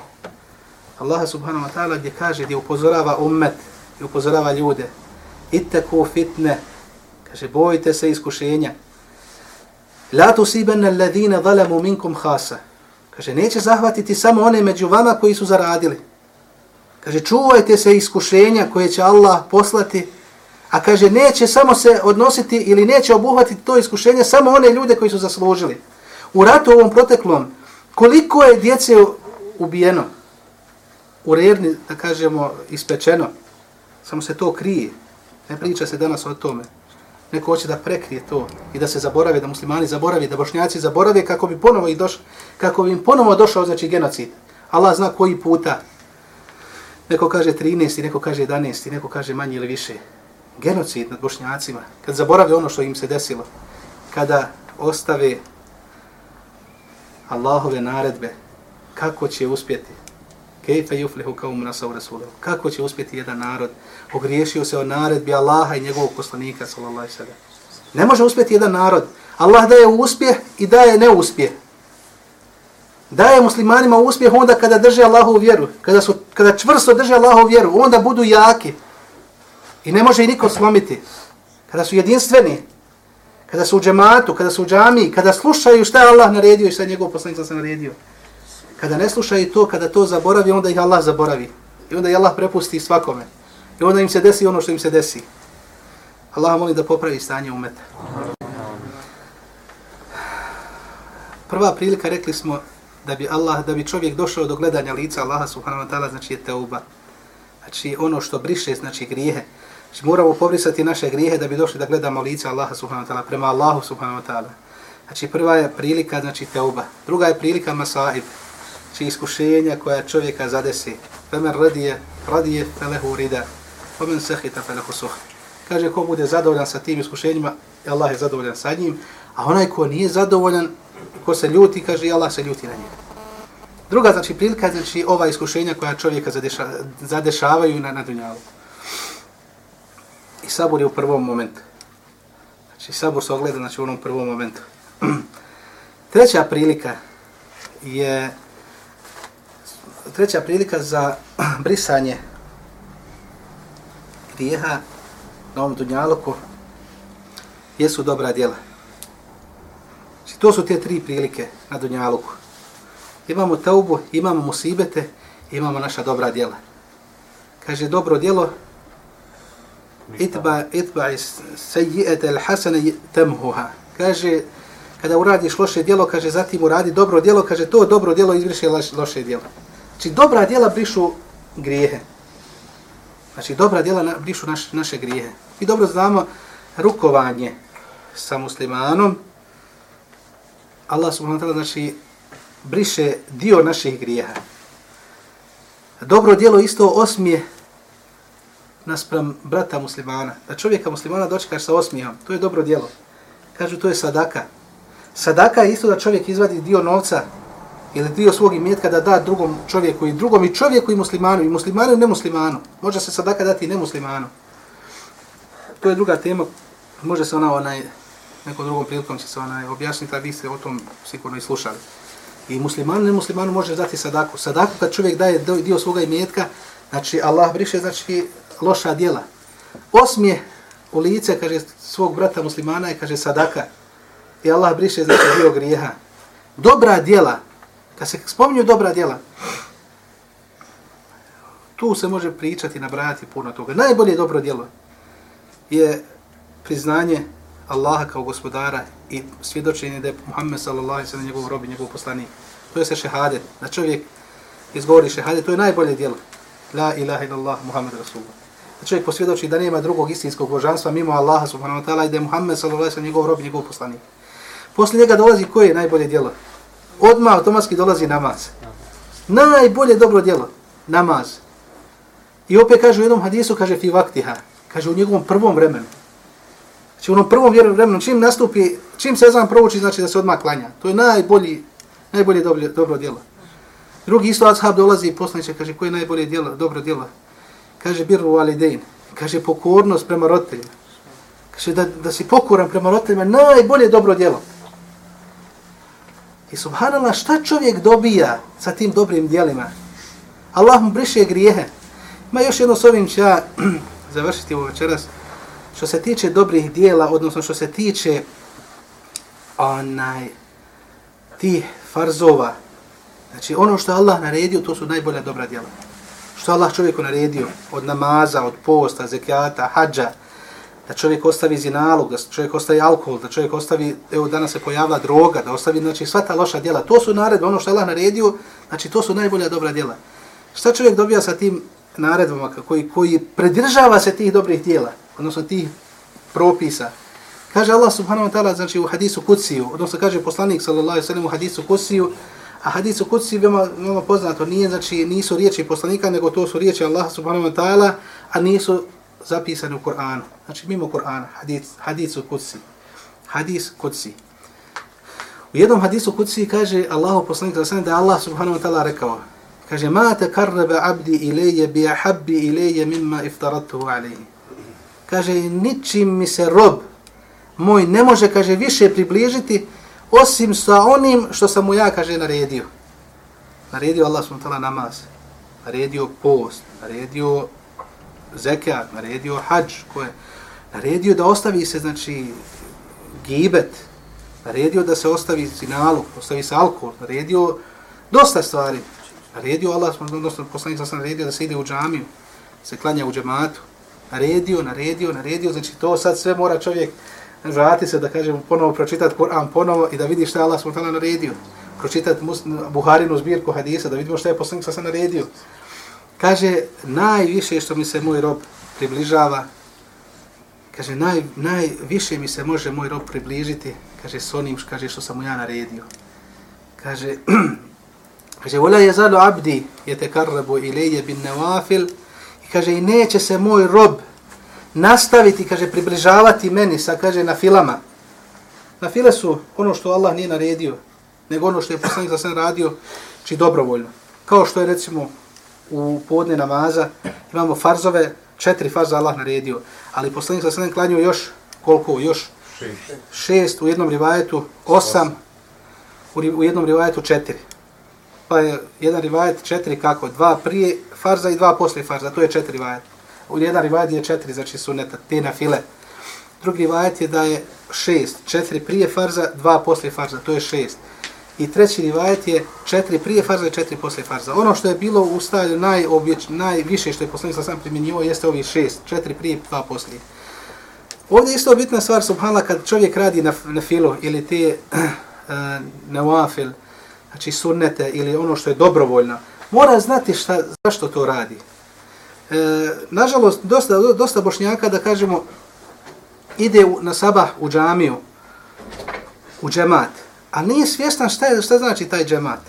Speaker 2: Allah subhanahu wa ta'ala gdje kaže, gdje upozorava ummet, gdje upozorava ljude. Ittaku fitne, kaže, bojite se iskušenja. La tusibanna alladhina zalamu minkum khasa. Kaže, neće zahvatiti samo one među vama koji su zaradili. Kaže, čuvajte se iskušenja koje će Allah poslati, a kaže, neće samo se odnositi ili neće obuhvatiti to iskušenje samo one ljude koji su zaslužili. U ratu ovom proteklom, koliko je djece ubijeno? U rerni, da kažemo, ispečeno. Samo se to krije. Ne priča se danas o tome neko hoće da prekrije to i da se zaborave, da muslimani zaborave, da bošnjaci zaborave kako bi ponovo i doš, kako bi im ponovo došao znači genocid. Allah zna koji puta. Neko kaže 13, neko kaže 11, neko kaže manje ili više. Genocid nad bošnjacima. Kad zaborave ono što im se desilo. Kada ostave Allahove naredbe, kako će uspjeti? Kejfe yuflihu kaum nasa u Rasulahu. Kako će uspjeti jedan narod? Ogriješio se o naredbi Allaha i njegovog poslanika, sallallahu alaihi sallam. Ne može uspjeti jedan narod. Allah daje uspjeh i daje neuspjeh. Daje muslimanima uspjeh onda kada drže Allahovu vjeru. Kada, su, kada čvrsto drže Allahovu vjeru, onda budu jaki. I ne može i niko slomiti. Kada su jedinstveni. kada su u džematu, kada su u džamiji, kada slušaju šta je Allah naredio i šta je njegov poslanik sam naredio. Kada ne slušaju to, kada to zaboravi, onda ih Allah zaboravi. I onda ih Allah prepusti svakome. I onda im se desi ono što im se desi. Allah moli da popravi stanje umeta. Prva prilika rekli smo da bi Allah, da bi čovjek došao do gledanja lica Allaha subhanahu wa ta'ala, znači je teuba. Znači ono što briše, znači grijehe. Znači moramo pobrisati naše grijehe da bi došli da gledamo lice Allaha subhanahu wa ta'ala, prema Allahu subhanahu wa ta'ala. Znači prva je prilika, znači teuba. Druga je prilika masaib, znači iskušenja koja čovjeka zadesi. Femen radije, radije felehu rida, femen sehita felehu suha. Kaže ko bude zadovoljan sa tim iskušenjima, Allah je zadovoljan sa njim, a onaj ko nije zadovoljan, ko se ljuti, kaže Allah se ljuti na njega. Druga znači prilika znači ova iskušenja koja čovjeka zadeša, zadešavaju na, na dunjalu. I sabor je u prvom momentu. Znači sabor se ogleda znači, u onom prvom momentu. Treća prilika je treća prilika za brisanje grijeha na ovom dunjaluku jesu dobra djela. Znači, to su te tri prilike na dunjaluku. Imamo taubu, imamo musibete, imamo naša dobra djela. Kaže, dobro djelo, itba, itba sejijete il hasane temhuha. Kaže, kada uradiš loše djelo, kaže, zatim uradi dobro djelo, kaže, to dobro djelo izbriše loše djelo. Znači, dobra djela brišu grijehe. Znači, dobra djela brišu naš, naše grijehe. Mi dobro znamo rukovanje sa muslimanom, Allah subhanahu wa ta'ala znači briše dio naših grijeha. Dobro djelo isto osmije naspram brata muslimana. Da čovjeka muslimana dočekaš sa osmijom, to je dobro djelo. Kažu, to je sadaka. Sadaka je isto da čovjek izvadi dio novca ili dio svog imetka da da drugom čovjeku i drugom i čovjeku i muslimanu, i muslimanu i nemuslimanu. Može se sadaka dati i nemuslimanu. To je druga tema, može se ona onaj, nekom drugom prilikom će se onaj objasniti, a vi ste o tom sigurno i slušali. I muslimanu, nemuslimanu može dati sadaku. Sadaku kad čovjek daje dio svoga imetka, znači Allah briše znači loša djela. Osmije u lice, kaže svog brata muslimana i kaže sadaka. I Allah briše znači dio grijeha. Dobra djela, kad se spominju dobra djela, tu se može pričati, nabrajati puno toga. Najbolje dobro djelo je priznanje Allaha kao gospodara i svjedočenje da je Muhammed sallallahu alejhi ve sellem njegov rob i njegov poslanik. To je se šehadet. Da čovjek izgovori šehadet, to je najbolje djelo. La ilaha illallah Muhammed rasulullah. Da čovjek posvjedoči da nema drugog istinskog božanstva mimo Allaha subhanahu wa ta'ala i da je Muhammed sallallahu alejhi ve sellem njegov rob i njegov poslanik. Poslije njega dolazi koje je najbolje djelo? Odmah automatski dolazi namaz. Najbolje dobro djelo. Namaz. I opet kaže u jednom hadisu, kaže fi vaktiha. Kaže u njegovom prvom vremenu. Znači u onom prvom vremenu, čim nastupi, čim se znam provuči, znači da se odmah klanja. To je najbolji, najbolje dobro, dobro djelo. Drugi isto ashab dolazi i poslaniče, kaže, koje je najbolje djelo, dobro djelo? Kaže, birru alidein. Kaže, pokornost prema roditeljima. Kaže, da, da si pokoran prema roditeljima, najbolje dobro djelo. I subhanallah, šta čovjek dobija sa tim dobrim djelima? Allah mu briše grijehe. Ma još jedno s ovim ću ja završiti ovo večeras što se tiče dobrih dijela, odnosno što se tiče onaj ti farzova, znači ono što Allah naredio, to su najbolja dobra dijela. Što Allah čovjeku naredio od namaza, od posta, zekijata, hađa, da čovjek ostavi zinalog, da čovjek ostavi alkohol, da čovjek ostavi, evo danas se pojavila droga, da ostavi znači, sva ta loša djela. To su naredbe, ono što Allah naredio, znači to su najbolja dobra djela. Šta čovjek dobija sa tim naredbama koji, koji predržava se tih dobrih djela? odnosno tih propisa. Kaže Allah subhanahu wa ta'ala, znači u hadisu kuciju, odnosno kaže poslanik sallallahu alaihi sallam u hadisu kuciju, a hadisu kutsiju veoma, veoma poznato, nije, znači nisu riječi poslanika, nego to su riječi Allah subhanahu wa ta'ala, a nisu zapisane u Kur'anu. Znači mimo Kur'ana, hadis, hadisu kutsi. Hadis kutsi. U jednom hadisu kutsi kaže Allah poslanik sallallahu da Allah subhanahu wa ta'ala rekao, kaže, ma te karrebe abdi ilaje bi ahabbi ilaje mimma iftaratuhu alaihi kaže, ničim mi se rob moj ne može, kaže, više približiti osim sa onim što sam mu ja, kaže, naredio. Naredio Allah subhanahu ta'ala namaz, naredio post, naredio zekat, naredio hađ, koje naredio da ostavi se, znači, gibet, naredio da se ostavi zinalog, ostavi se alkohol, naredio dosta stvari. Naredio Allah, odnosno poslanik sam naredio da se ide u džamiju, se klanja u džematu. Naredio, naredio, naredio, znači to sad sve mora čovjek vrati se da kažem, ponovo pročitati Kur'an ponovo i da vidi šta je Allah subhanahu naredio. Pročitati Buharinu zbirku hadisa da vidimo šta je poslanik sam naredio. Kaže, najviše što mi se moj rob približava, kaže, naj, najviše mi se može moj rob približiti, kaže, s onim kaže, što sam mu ja naredio. Kaže, kaže, vola je zalo abdi, je te karrabu ilije bin nevafil, i kaže, i neće se moj rob nastaviti, kaže, približavati meni sa, kaže, na filama. Na file su ono što Allah nije naredio, nego ono što je poslanik za sve radio, či dobrovoljno. Kao što je, recimo, u podne namaza, imamo farzove, četiri farza Allah naredio, ali poslanik za sve klanio još, koliko, još? Šest. Šest, u jednom rivajetu, osam, u jednom rivajetu četiri. Pa je jedan rivajet četiri kako? Dva prije farza i dva poslije farza, to je četiri rivajeta u jedan rivajet je četiri, znači suneta, te na file. Drugi rivajet je da je šest, četiri prije farza, dva poslije farza, to je šest. I treći rivajet je četiri prije farza i četiri poslije farza. Ono što je bilo u stavlju najobječ, najviše što je poslanik sam primjenjivo jeste ovi šest, četiri prije, dva poslije. Ovdje je isto bitna stvar, subhanla, kad čovjek radi na, na filu ili te uh, nawafil, znači sunnete ili ono što je dobrovoljno, mora znati šta, zašto to radi e, nažalost, dosta, dosta bošnjaka, da kažemo, ide u, na sabah u džamiju, u džemat, a nije svjestan šta, je, šta znači taj džemat.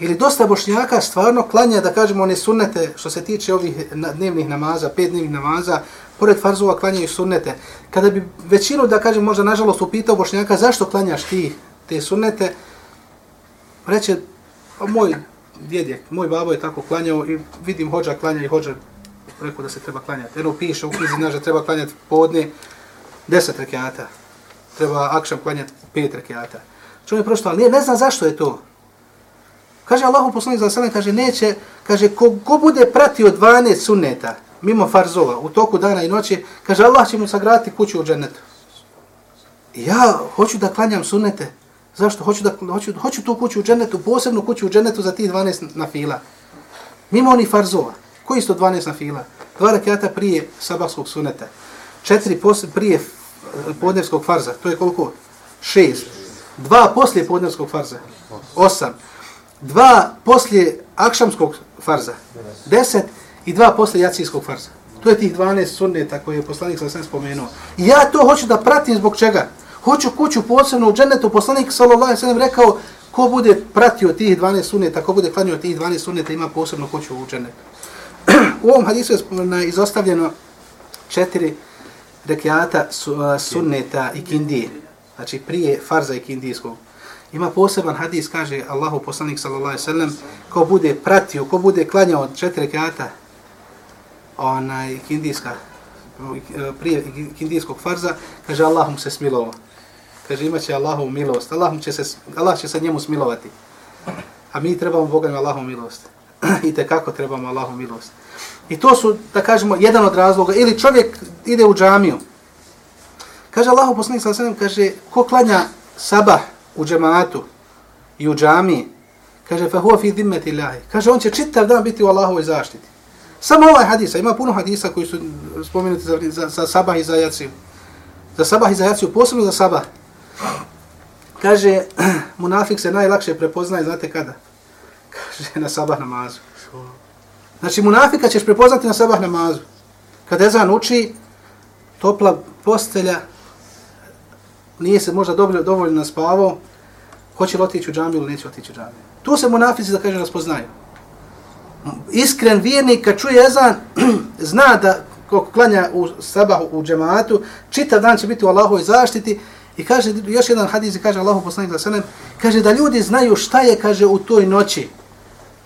Speaker 2: Ili dosta bošnjaka stvarno klanja, da kažemo, one sunnete, što se tiče ovih dnevnih namaza, pet dnevnih namaza, pored farzova klanjaju sunnete. Kada bi većinu, da kažem, možda nažalost upitao bošnjaka zašto klanjaš ti te sunnete, reće, pa moj djed je, moj babo je tako klanjao i vidim hođa klanja i hođa rekao da se treba klanjati. Eno piše u knjizi da treba klanjati podne deset rekiata. Treba akšam klanjati pet rekiata. Čovjek prosto, ali ne zna zašto je to. Kaže Allahu poslanik za sallam, kaže neće, kaže ko, ko bude pratio 12 sunneta mimo farzova u toku dana i noći, kaže Allah će mu sagrati kuću u džennetu. Ja hoću da klanjam sunnete, Zašto? Hoću, da, hoću, hoću tu kuću u džennetu, posebnu kuću u džennetu za tih 12 na fila. Mimo oni farzova. Koji su to 12 na fila? Dva rakijata prije sabahskog suneta. Četiri posle, prije eh, podnevskog farza. To je koliko? Šest. Dva poslije podnevskog farza. Osam. Dva poslije akšamskog farza. Deset. I dva poslije jacijskog farza. To je tih 12 sunneta koje je poslanik sa sve spomenuo. I ja to hoću da pratim zbog čega? hoću kuću posebno u džennetu, poslanik sallallahu alejhi ve sellem rekao ko bude pratio tih 12 sunneta, ko bude klanio tih 12 sunneta, ima posebno kuću u džennetu. u ovom hadisu je izostavljeno četiri rekiata sunneta i kindije, znači prije farza i kindijskog. Ima poseban hadis, kaže Allahu poslanik sallallahu alejhi ve sellem, ko bude pratio, ko bude klanjao četiri rekiata onaj kindijska prije kindijskog farza, kaže Allah mu se smilovao kaže imat će milost. Allah će, se, Allah će se njemu smilovati. A mi trebamo Boga na milost. I te kako trebamo Allahu milost. I to su, da kažemo, jedan od razloga. Ili čovjek ide u džamiju. Kaže Allahu poslanik sa sallam, kaže, ko klanja sabah u džematu i u džamiji, kaže, fa huwa fi dhimmati Allahi. Kaže, on će čitav dan biti u Allahovoj zaštiti. Samo ovaj hadis, ima puno hadisa koji su spomenuti za, za, za sabah i za jaciju. Za sabah i za jaciju, posebno za sabah. Kaže, munafik se najlakše prepoznaje, znate kada? Kaže, na sabah namazu. Znači, munafika ćeš prepoznati na sabah namazu. Kad Ezan uči, topla postelja, nije se možda dobro, dovoljno naspavao, hoće li otići u džamiju ili neće otići u džamiju. Tu se munafici, da kažem, raspoznaju. Iskren vjernik, kad čuje Ezan, zna da ko klanja u sabah u džematu, čitav dan će biti u Allahovoj zaštiti, I kaže još jedan hadis i kaže Allahu poslanik da alejhi kaže da ljudi znaju šta je kaže u toj noći.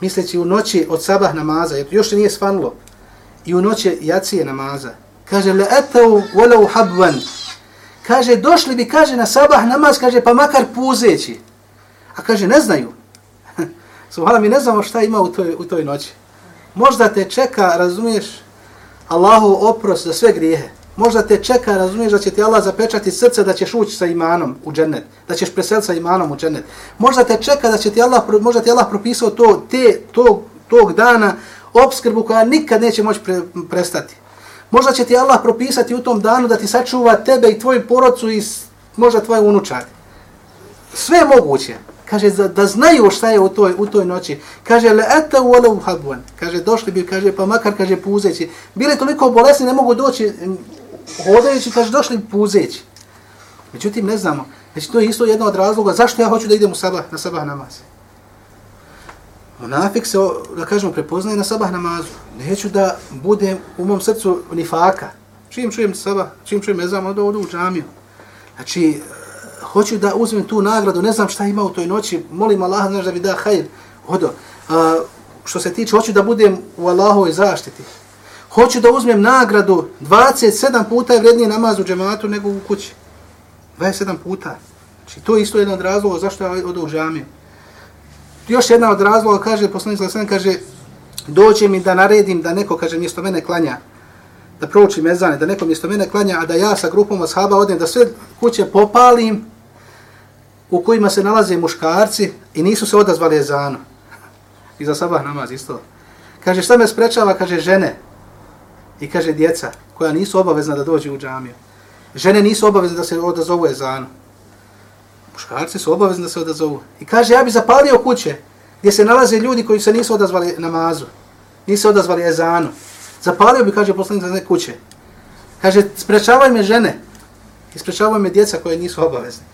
Speaker 2: Misleći u noći od sabah namaza, jer još nije svanulo, I u noći jacije namaza. Kaže le etau walau habvan, Kaže došli bi kaže na sabah namaz kaže pa makar puzeći. A kaže ne znaju. Subhala, mi ne znamo šta ima u toj, u toj noći. Možda te čeka, razumiješ, Allahu oprost za sve grijehe. Možda te čeka, razumiješ da će ti Allah zapečati srce da ćeš ući sa imanom u džennet, da ćeš preseliti sa imanom u džennet. Možda te čeka da će ti Allah, možda ti Allah propisao to, te, tog, tog dana obskrbu koja nikad neće moći pre, prestati. Možda će ti Allah propisati u tom danu da ti sačuva tebe i tvoju porodcu i možda tvoje unučad. Sve je moguće. Kaže, da, da znaju šta je u toj, u toj noći. Kaže, le ete u ole habwan. Kaže, došli bi, kaže, pa makar, kaže, puzeći. Bili toliko bolesni, ne mogu doći hodajući, kaže, došli puzeći. Međutim, ne znamo. Znači, to je isto jedno od razloga. Zašto ja hoću da idem u sabah, na sabah namaz? Munafik se, da kažemo, prepoznaje na sabah namazu. Neću da budem u mom srcu nifaka. Čim čujem sabah, čim čujem ezam, onda odu u džamiju. Znači, e, hoću da uzmem tu nagradu, ne znam šta ima u toj noći, molim Allah, znaš da mi da hajr. Odo, a, što se tiče, hoću da budem u Allahovoj zaštiti. Hoću da uzmem nagradu 27 puta je vredniji namaz u džematu nego u kući. 27 puta. Znači, to je isto jedan od razloga zašto ja odu u džamiju. Još jedna od razloga, kaže, poslanik Zalasan, kaže, dođe mi da naredim da neko, kaže, mjesto mene klanja, da prouči mezane, da neko mjesto mene klanja, a da ja sa grupom ashaba odem, da sve kuće popalim u kojima se nalaze muškarci i nisu se odazvali ezanu. I za sabah namaz isto. Kaže, šta me sprečava? Kaže, žene. I kaže, djeca koja nisu obavezna da dođu u džamiju. Žene nisu obavezne da se odazovu ezanu. Muškarci su obavezni da se odazovu. I kaže, ja bi zapalio kuće gdje se nalaze ljudi koji se nisu odazvali namazu. Nisu odazvali ezanu. Zapalio bi, kaže poslanik za kuće. Kaže, sprečavaj me žene. I sprečavaj me djeca koje nisu obavezni.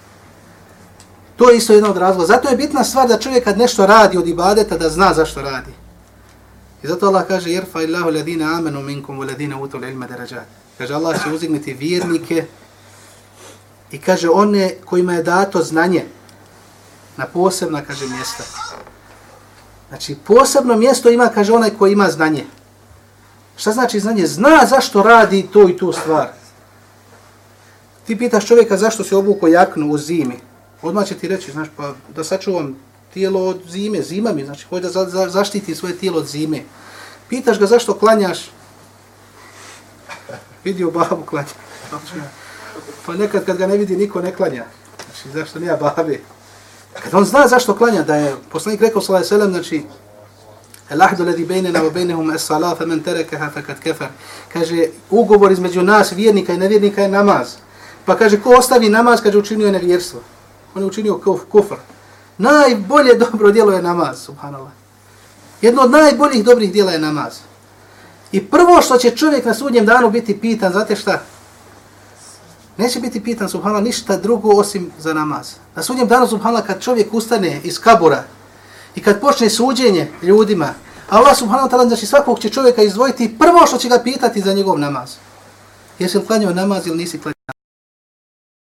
Speaker 2: To je isto jedan od razloga. Zato je bitna stvar da čovjek kad nešto radi od ibadeta, da zna zašto radi. I zato Allah kaže, jerfa illahu ladina amenu minkum u ladina utul ilma darađat. Kaže, Allah će uzigniti vjernike i kaže, one kojima je dato znanje na posebna, kaže, mjesta. Znači, posebno mjesto ima, kaže, onaj koji ima znanje. Šta znači znanje? Zna zašto radi to i tu stvar. Ti pitaš čovjeka zašto se obuko jaknu u zimi. Odmah će ti reći, znaš, pa da sačuvam tijelo od zime, zima mi, znači, hoće da za, za, zaštiti svoje tijelo od zime. Pitaš ga zašto klanjaš? Vidio babu klanja. Pa nekad kad ga ne vidi, niko ne klanja. Znači, zašto nije babi? Kad on zna zašto klanja, da je poslanik rekao sallallahu alejhi ve sellem, znači Al-ahdu ladhi bainana wa bainahum as-salat faman tarakaha faqad kafar. Kaže ugovor između nas vjernika i nevjernika je namaz. Pa kaže ko ostavi namaz kaže učinio je nevjerstvo. On je učinio kufr. Najbolje dobro djelo je namaz, subhanallah. Jedno od najboljih dobrih djela je namaz. I prvo što će čovjek na sudnjem danu biti pitan, znate šta? Neće biti pitan, subhanallah, ništa drugo osim za namaz. Na sudnjem danu, subhanallah, kad čovjek ustane iz kabura, I kad počne suđenje ljudima, Allah subhanahu wa ta'ala znači svakog će čovjeka izdvojiti prvo što će ga pitati za njegov namaz. Jesi li klanio namaz ili nisi klanjao?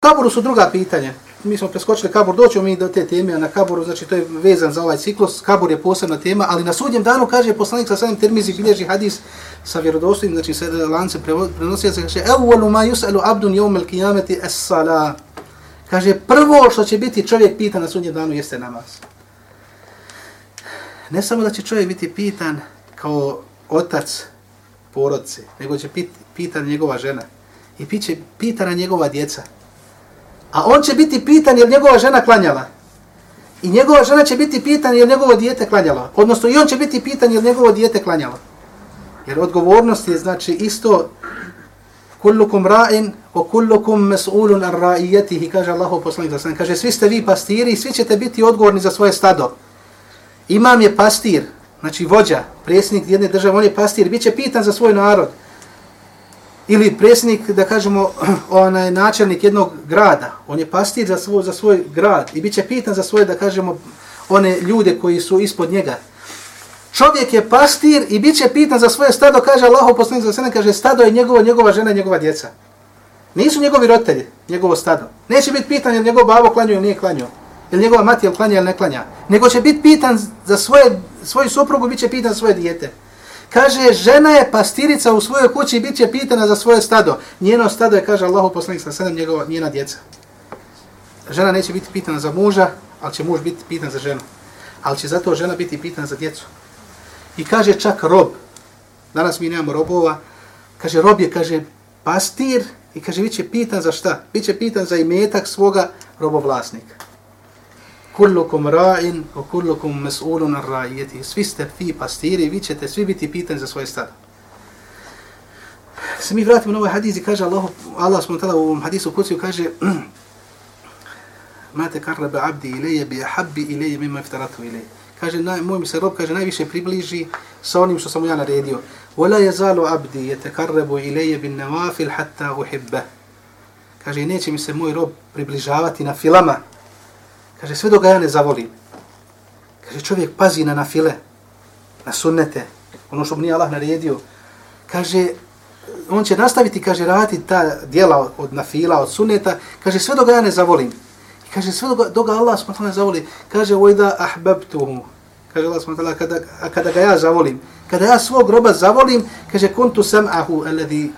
Speaker 2: Kaburu su druga pitanja. Mi smo preskočili kabur, doćemo mi do te teme, na kaburu, znači to je vezan za ovaj ciklus, kabur je posebna tema, ali na sudnjem danu kaže poslanik sa samim termizi bilježi hadis sa vjerodostojnim, znači sa lance prenosija se kaže Evvalu ma yus'alu abdun yawm al-qiyamati as-salah. Kaže prvo što će biti čovjek pitan na sudnjem danu jeste namaz ne samo da će čovjek biti pitan kao otac porodce, nego će biti pitan njegova žena i piće pitana njegova djeca. A on će biti pitan jer njegova žena klanjala. I njegova žena će biti pitan jer njegovo dijete klanjala. Odnosno i on će biti pitan jer njegovo dijete klanjalo. Jer odgovornost je znači isto kullukum ra'in wa kullukum mas'ulun ar ra'iyatihi kaže Allahu poslanik kaže svi ste vi pastiri i svi ćete biti odgovorni za svoje stado. Imam je pastir, znači vođa, predsjednik jedne države, on je pastir, bit će pitan za svoj narod. Ili predsjednik, da kažemo, onaj načelnik jednog grada, on je pastir za svoj, za svoj grad i bit će pitan za svoje, da kažemo, one ljude koji su ispod njega. Čovjek je pastir i bit će pitan za svoje stado, kaže Allah, poslanik za sene, kaže stado je njegovo, njegova žena njegova djeca. Nisu njegovi roditelji, njegovo stado. Neće biti pitan je njegov babo klanio ili nije klanio ili njegova mati je klanja ili ne klanja, nego će biti pitan za svoje, svoju suprugu, bit će pitan za svoje dijete. Kaže, žena je pastirica u svojoj kući i bit će pitana za svoje stado. Njeno stado je, kaže Allahu poslanik sa sedam, njegova, njena djeca. Žena neće biti pitana za muža, ali će muž biti pitan za ženu. Ali će zato žena biti pitana za djecu. I kaže čak rob, danas mi nemamo robova, kaže rob je, kaže, pastir i kaže, bit će pitan za šta? Biće pitan za imetak svoga robovlasnika. Kullukum ra'in, wa kullukum mas'ulun an ra'ijeti. Svi ste vi pastiri, vi ćete svi biti pitani za svoje stado. Se mi vratimo na ovaj hadis i kaže Allah, Allah smo tada u ovom hadisu kuciju kaže Ma te karrabe abdi ilaje bi ahabbi ilaje mima iftaratu ilaje. Kaže, naj, moj mi se rob kaže, najviše približi sa onim što sam ja naredio. Wala yazalu abdi yatakarrabu ilayya bin nawafil hatta uhibba. Kaže neće mi se moj rob približavati na filama. Kaže sve dok ga ja ne zavolim. Kaže čovjek pazi na nafile, na sunnete, ono što mu nije Allah naredio. Kaže on će nastaviti kaže raditi ta djela od nafila, od sunneta. Kaže sve dok ga ja ne zavolim. I kaže sve dok, dok ga Allah subhanahu ne zavoli. Kaže ojda ahbabtuhu kaže Allah subhanahu wa kada, kada ga ja zavolim, kada ja svog roba zavolim, kaže, kuntu sam'ahu alladhi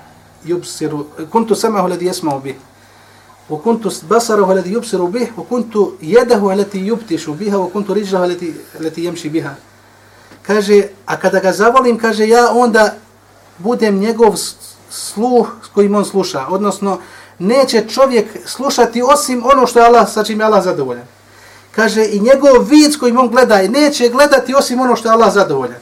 Speaker 2: yubsiru, kuntu sam'ahu alladhi yasma'u bih, وكنت بصره الذي يبصر به وكنت يده التي يبتش بها وكنت رجله التي التي يمشي بها allati. Kaže, a kada ga zavolim, kaže, ja onda budem njegov sluh s kojim on sluša, odnosno, neće čovjek slušati osim ono što je Allah, sa čim je Allah zadovoljan kaže i njegov vid s kojim on gleda i neće gledati osim ono što je Allah zadovoljan.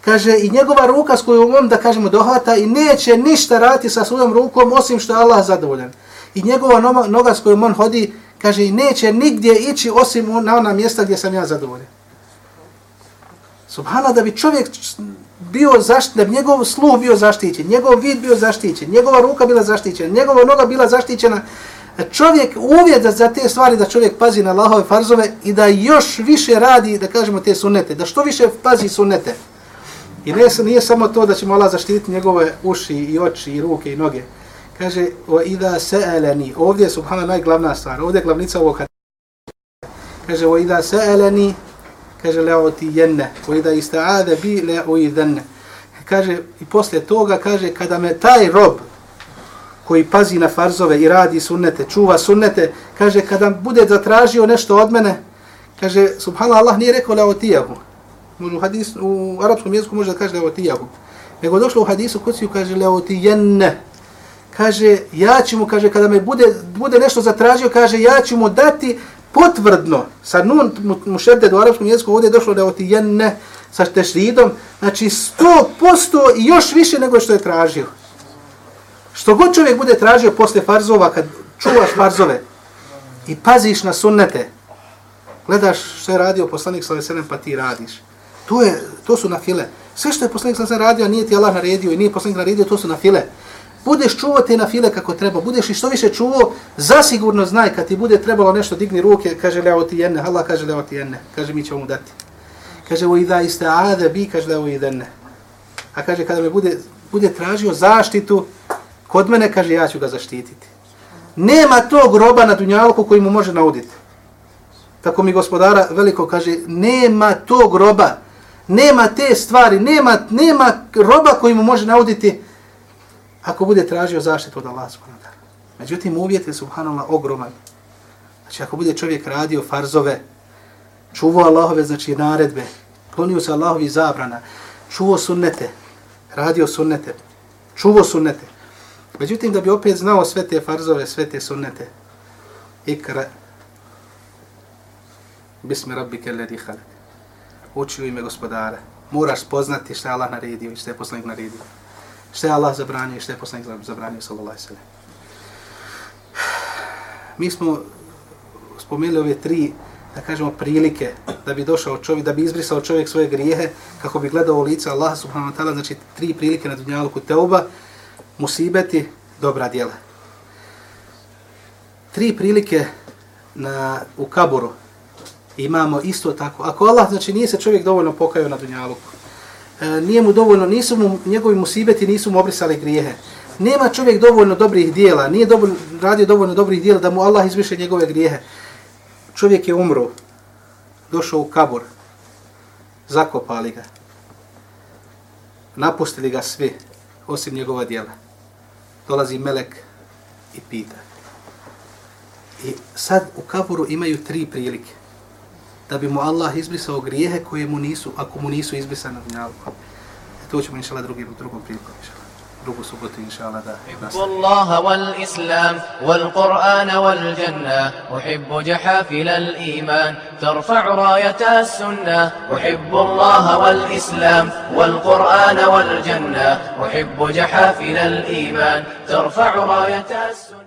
Speaker 2: Kaže i njegova ruka s kojom on da kažemo dohvata i neće ništa raditi sa svojom rukom osim što je Allah zadovoljan. I njegova noga s kojom on hodi kaže i neće nigdje ići osim na ona mjesta gdje sam ja zadovoljen. Subhana da bi čovjek bio zaštićen, da bi njegov sluh bio zaštićen, njegov vid bio zaštićen, njegova ruka bila zaštićena, njegova noga bila zaštićena, čovjek uvjet za, za te stvari da čovjek pazi na Allahove farzove i da još više radi, da kažemo, te sunnete, da što više pazi sunnete. I ne, nije samo to da ćemo Allah zaštititi njegove uši i oči i ruke i noge. Kaže, o ida se'eleni, ovdje je subhana najglavna stvar, ovdje je glavnica ovog hadisa. Kaže, o ida se'eleni, kaže, leo ti jenne, o ida ista'ade bi la i. Kaže, i posle toga, kaže, kada me taj rob, koji pazi na farzove i radi sunnete, čuva sunnete, kaže kada bude zatražio nešto od mene, kaže subhanallah Allah nije rekao leotijahu. U, hadis, u arapskom jeziku može da kaže leotijahu. Nego došlo u hadisu kod si kaže leotijenne. Kaže ja ću mu, kaže kada me bude, bude nešto zatražio, kaže ja ću mu dati potvrdno, sa nun mu šerde do arapskom jeziku, ovdje je došlo da leotijenne sa tešridom, znači 100% i još više nego što je tražio. Što god čovjek bude tražio posle farzova, kad čuvaš farzove i paziš na sunnete, gledaš što je radio poslanik s.a.v. pa ti radiš. To, je, to su na file. Sve što je poslanik s.a.v. radio, nije ti Allah naredio i nije poslanik naredio, to su na file. Budeš čuvao te na file kako treba, budeš i što više čuvao, zasigurno znaj kad ti bude trebalo nešto, digni ruke, kaže leo ti jenne, Allah kaže leo ti jenne, kaže mi ćemo mu dati. Kaže, o idha iste ade bi, kaže leo idene. A kaže, kada me bude, bude tražio zaštitu, Kod mene, kaže, ja ću ga zaštititi. Nema tog roba na dunjalku koji mu može nauditi. Tako mi gospodara veliko kaže, nema tog roba, nema te stvari, nema, nema roba koji mu može nauditi ako bude tražio zaštitu od Allah subhanahu Međutim, uvjet je subhanallah ogroman. Znači, ako bude čovjek radio farzove, čuvao Allahove, znači naredbe, klonio se Allahovi zabrana, čuvao sunnete, radio sunnete, čuvao sunnete, Međutim, da bi opet znao sve te farzove, sve te sunnete, ikra, bismi rabbi kelle halak, uči u ime gospodara, moraš poznati šta je Allah naredio i šta je poslanik naredio. Što je Allah zabranio i što je poslanik zabranio, sallallahu sallam. Mi smo spomenuli ove tri, da kažemo, prilike da bi došao čovjek, da bi izbrisao čovjek svoje grijehe, kako bi gledao u lice Allah subhanahu wa ta'ala, znači tri prilike na dunjaluku teuba, musibeti, dobra djela. Tri prilike na, u kaburu imamo isto tako. Ako Allah, znači nije se čovjek dovoljno pokajao na dunjaluku, E, nije mu dovoljno, nisu mu, njegovi musibeti nisu mu obrisali grijehe, nema čovjek dovoljno dobrih dijela, nije dovoljno, radio dovoljno dobrih dijela da mu Allah izviše njegove grijehe. Čovjek je umro, došao u kabur, zakopali ga, napustili ga svi, osim njegova dijela dolazi melek i pita. I sad u kaburu imaju tri prilike. Da bi mu Allah izbrisao grijehe koje mu nisu, ako mu nisu izbrisane na. E to ćemo inšala drugim, drugom prilikom. Inšala. da
Speaker 3: أحب. الله والإسلام والقرآن والجنة أحب جحافل الإيمان ترفع راية السنة أحب الله والإسلام والقرآن والجنة أحب جحافل الإيمان ترفع راية السنة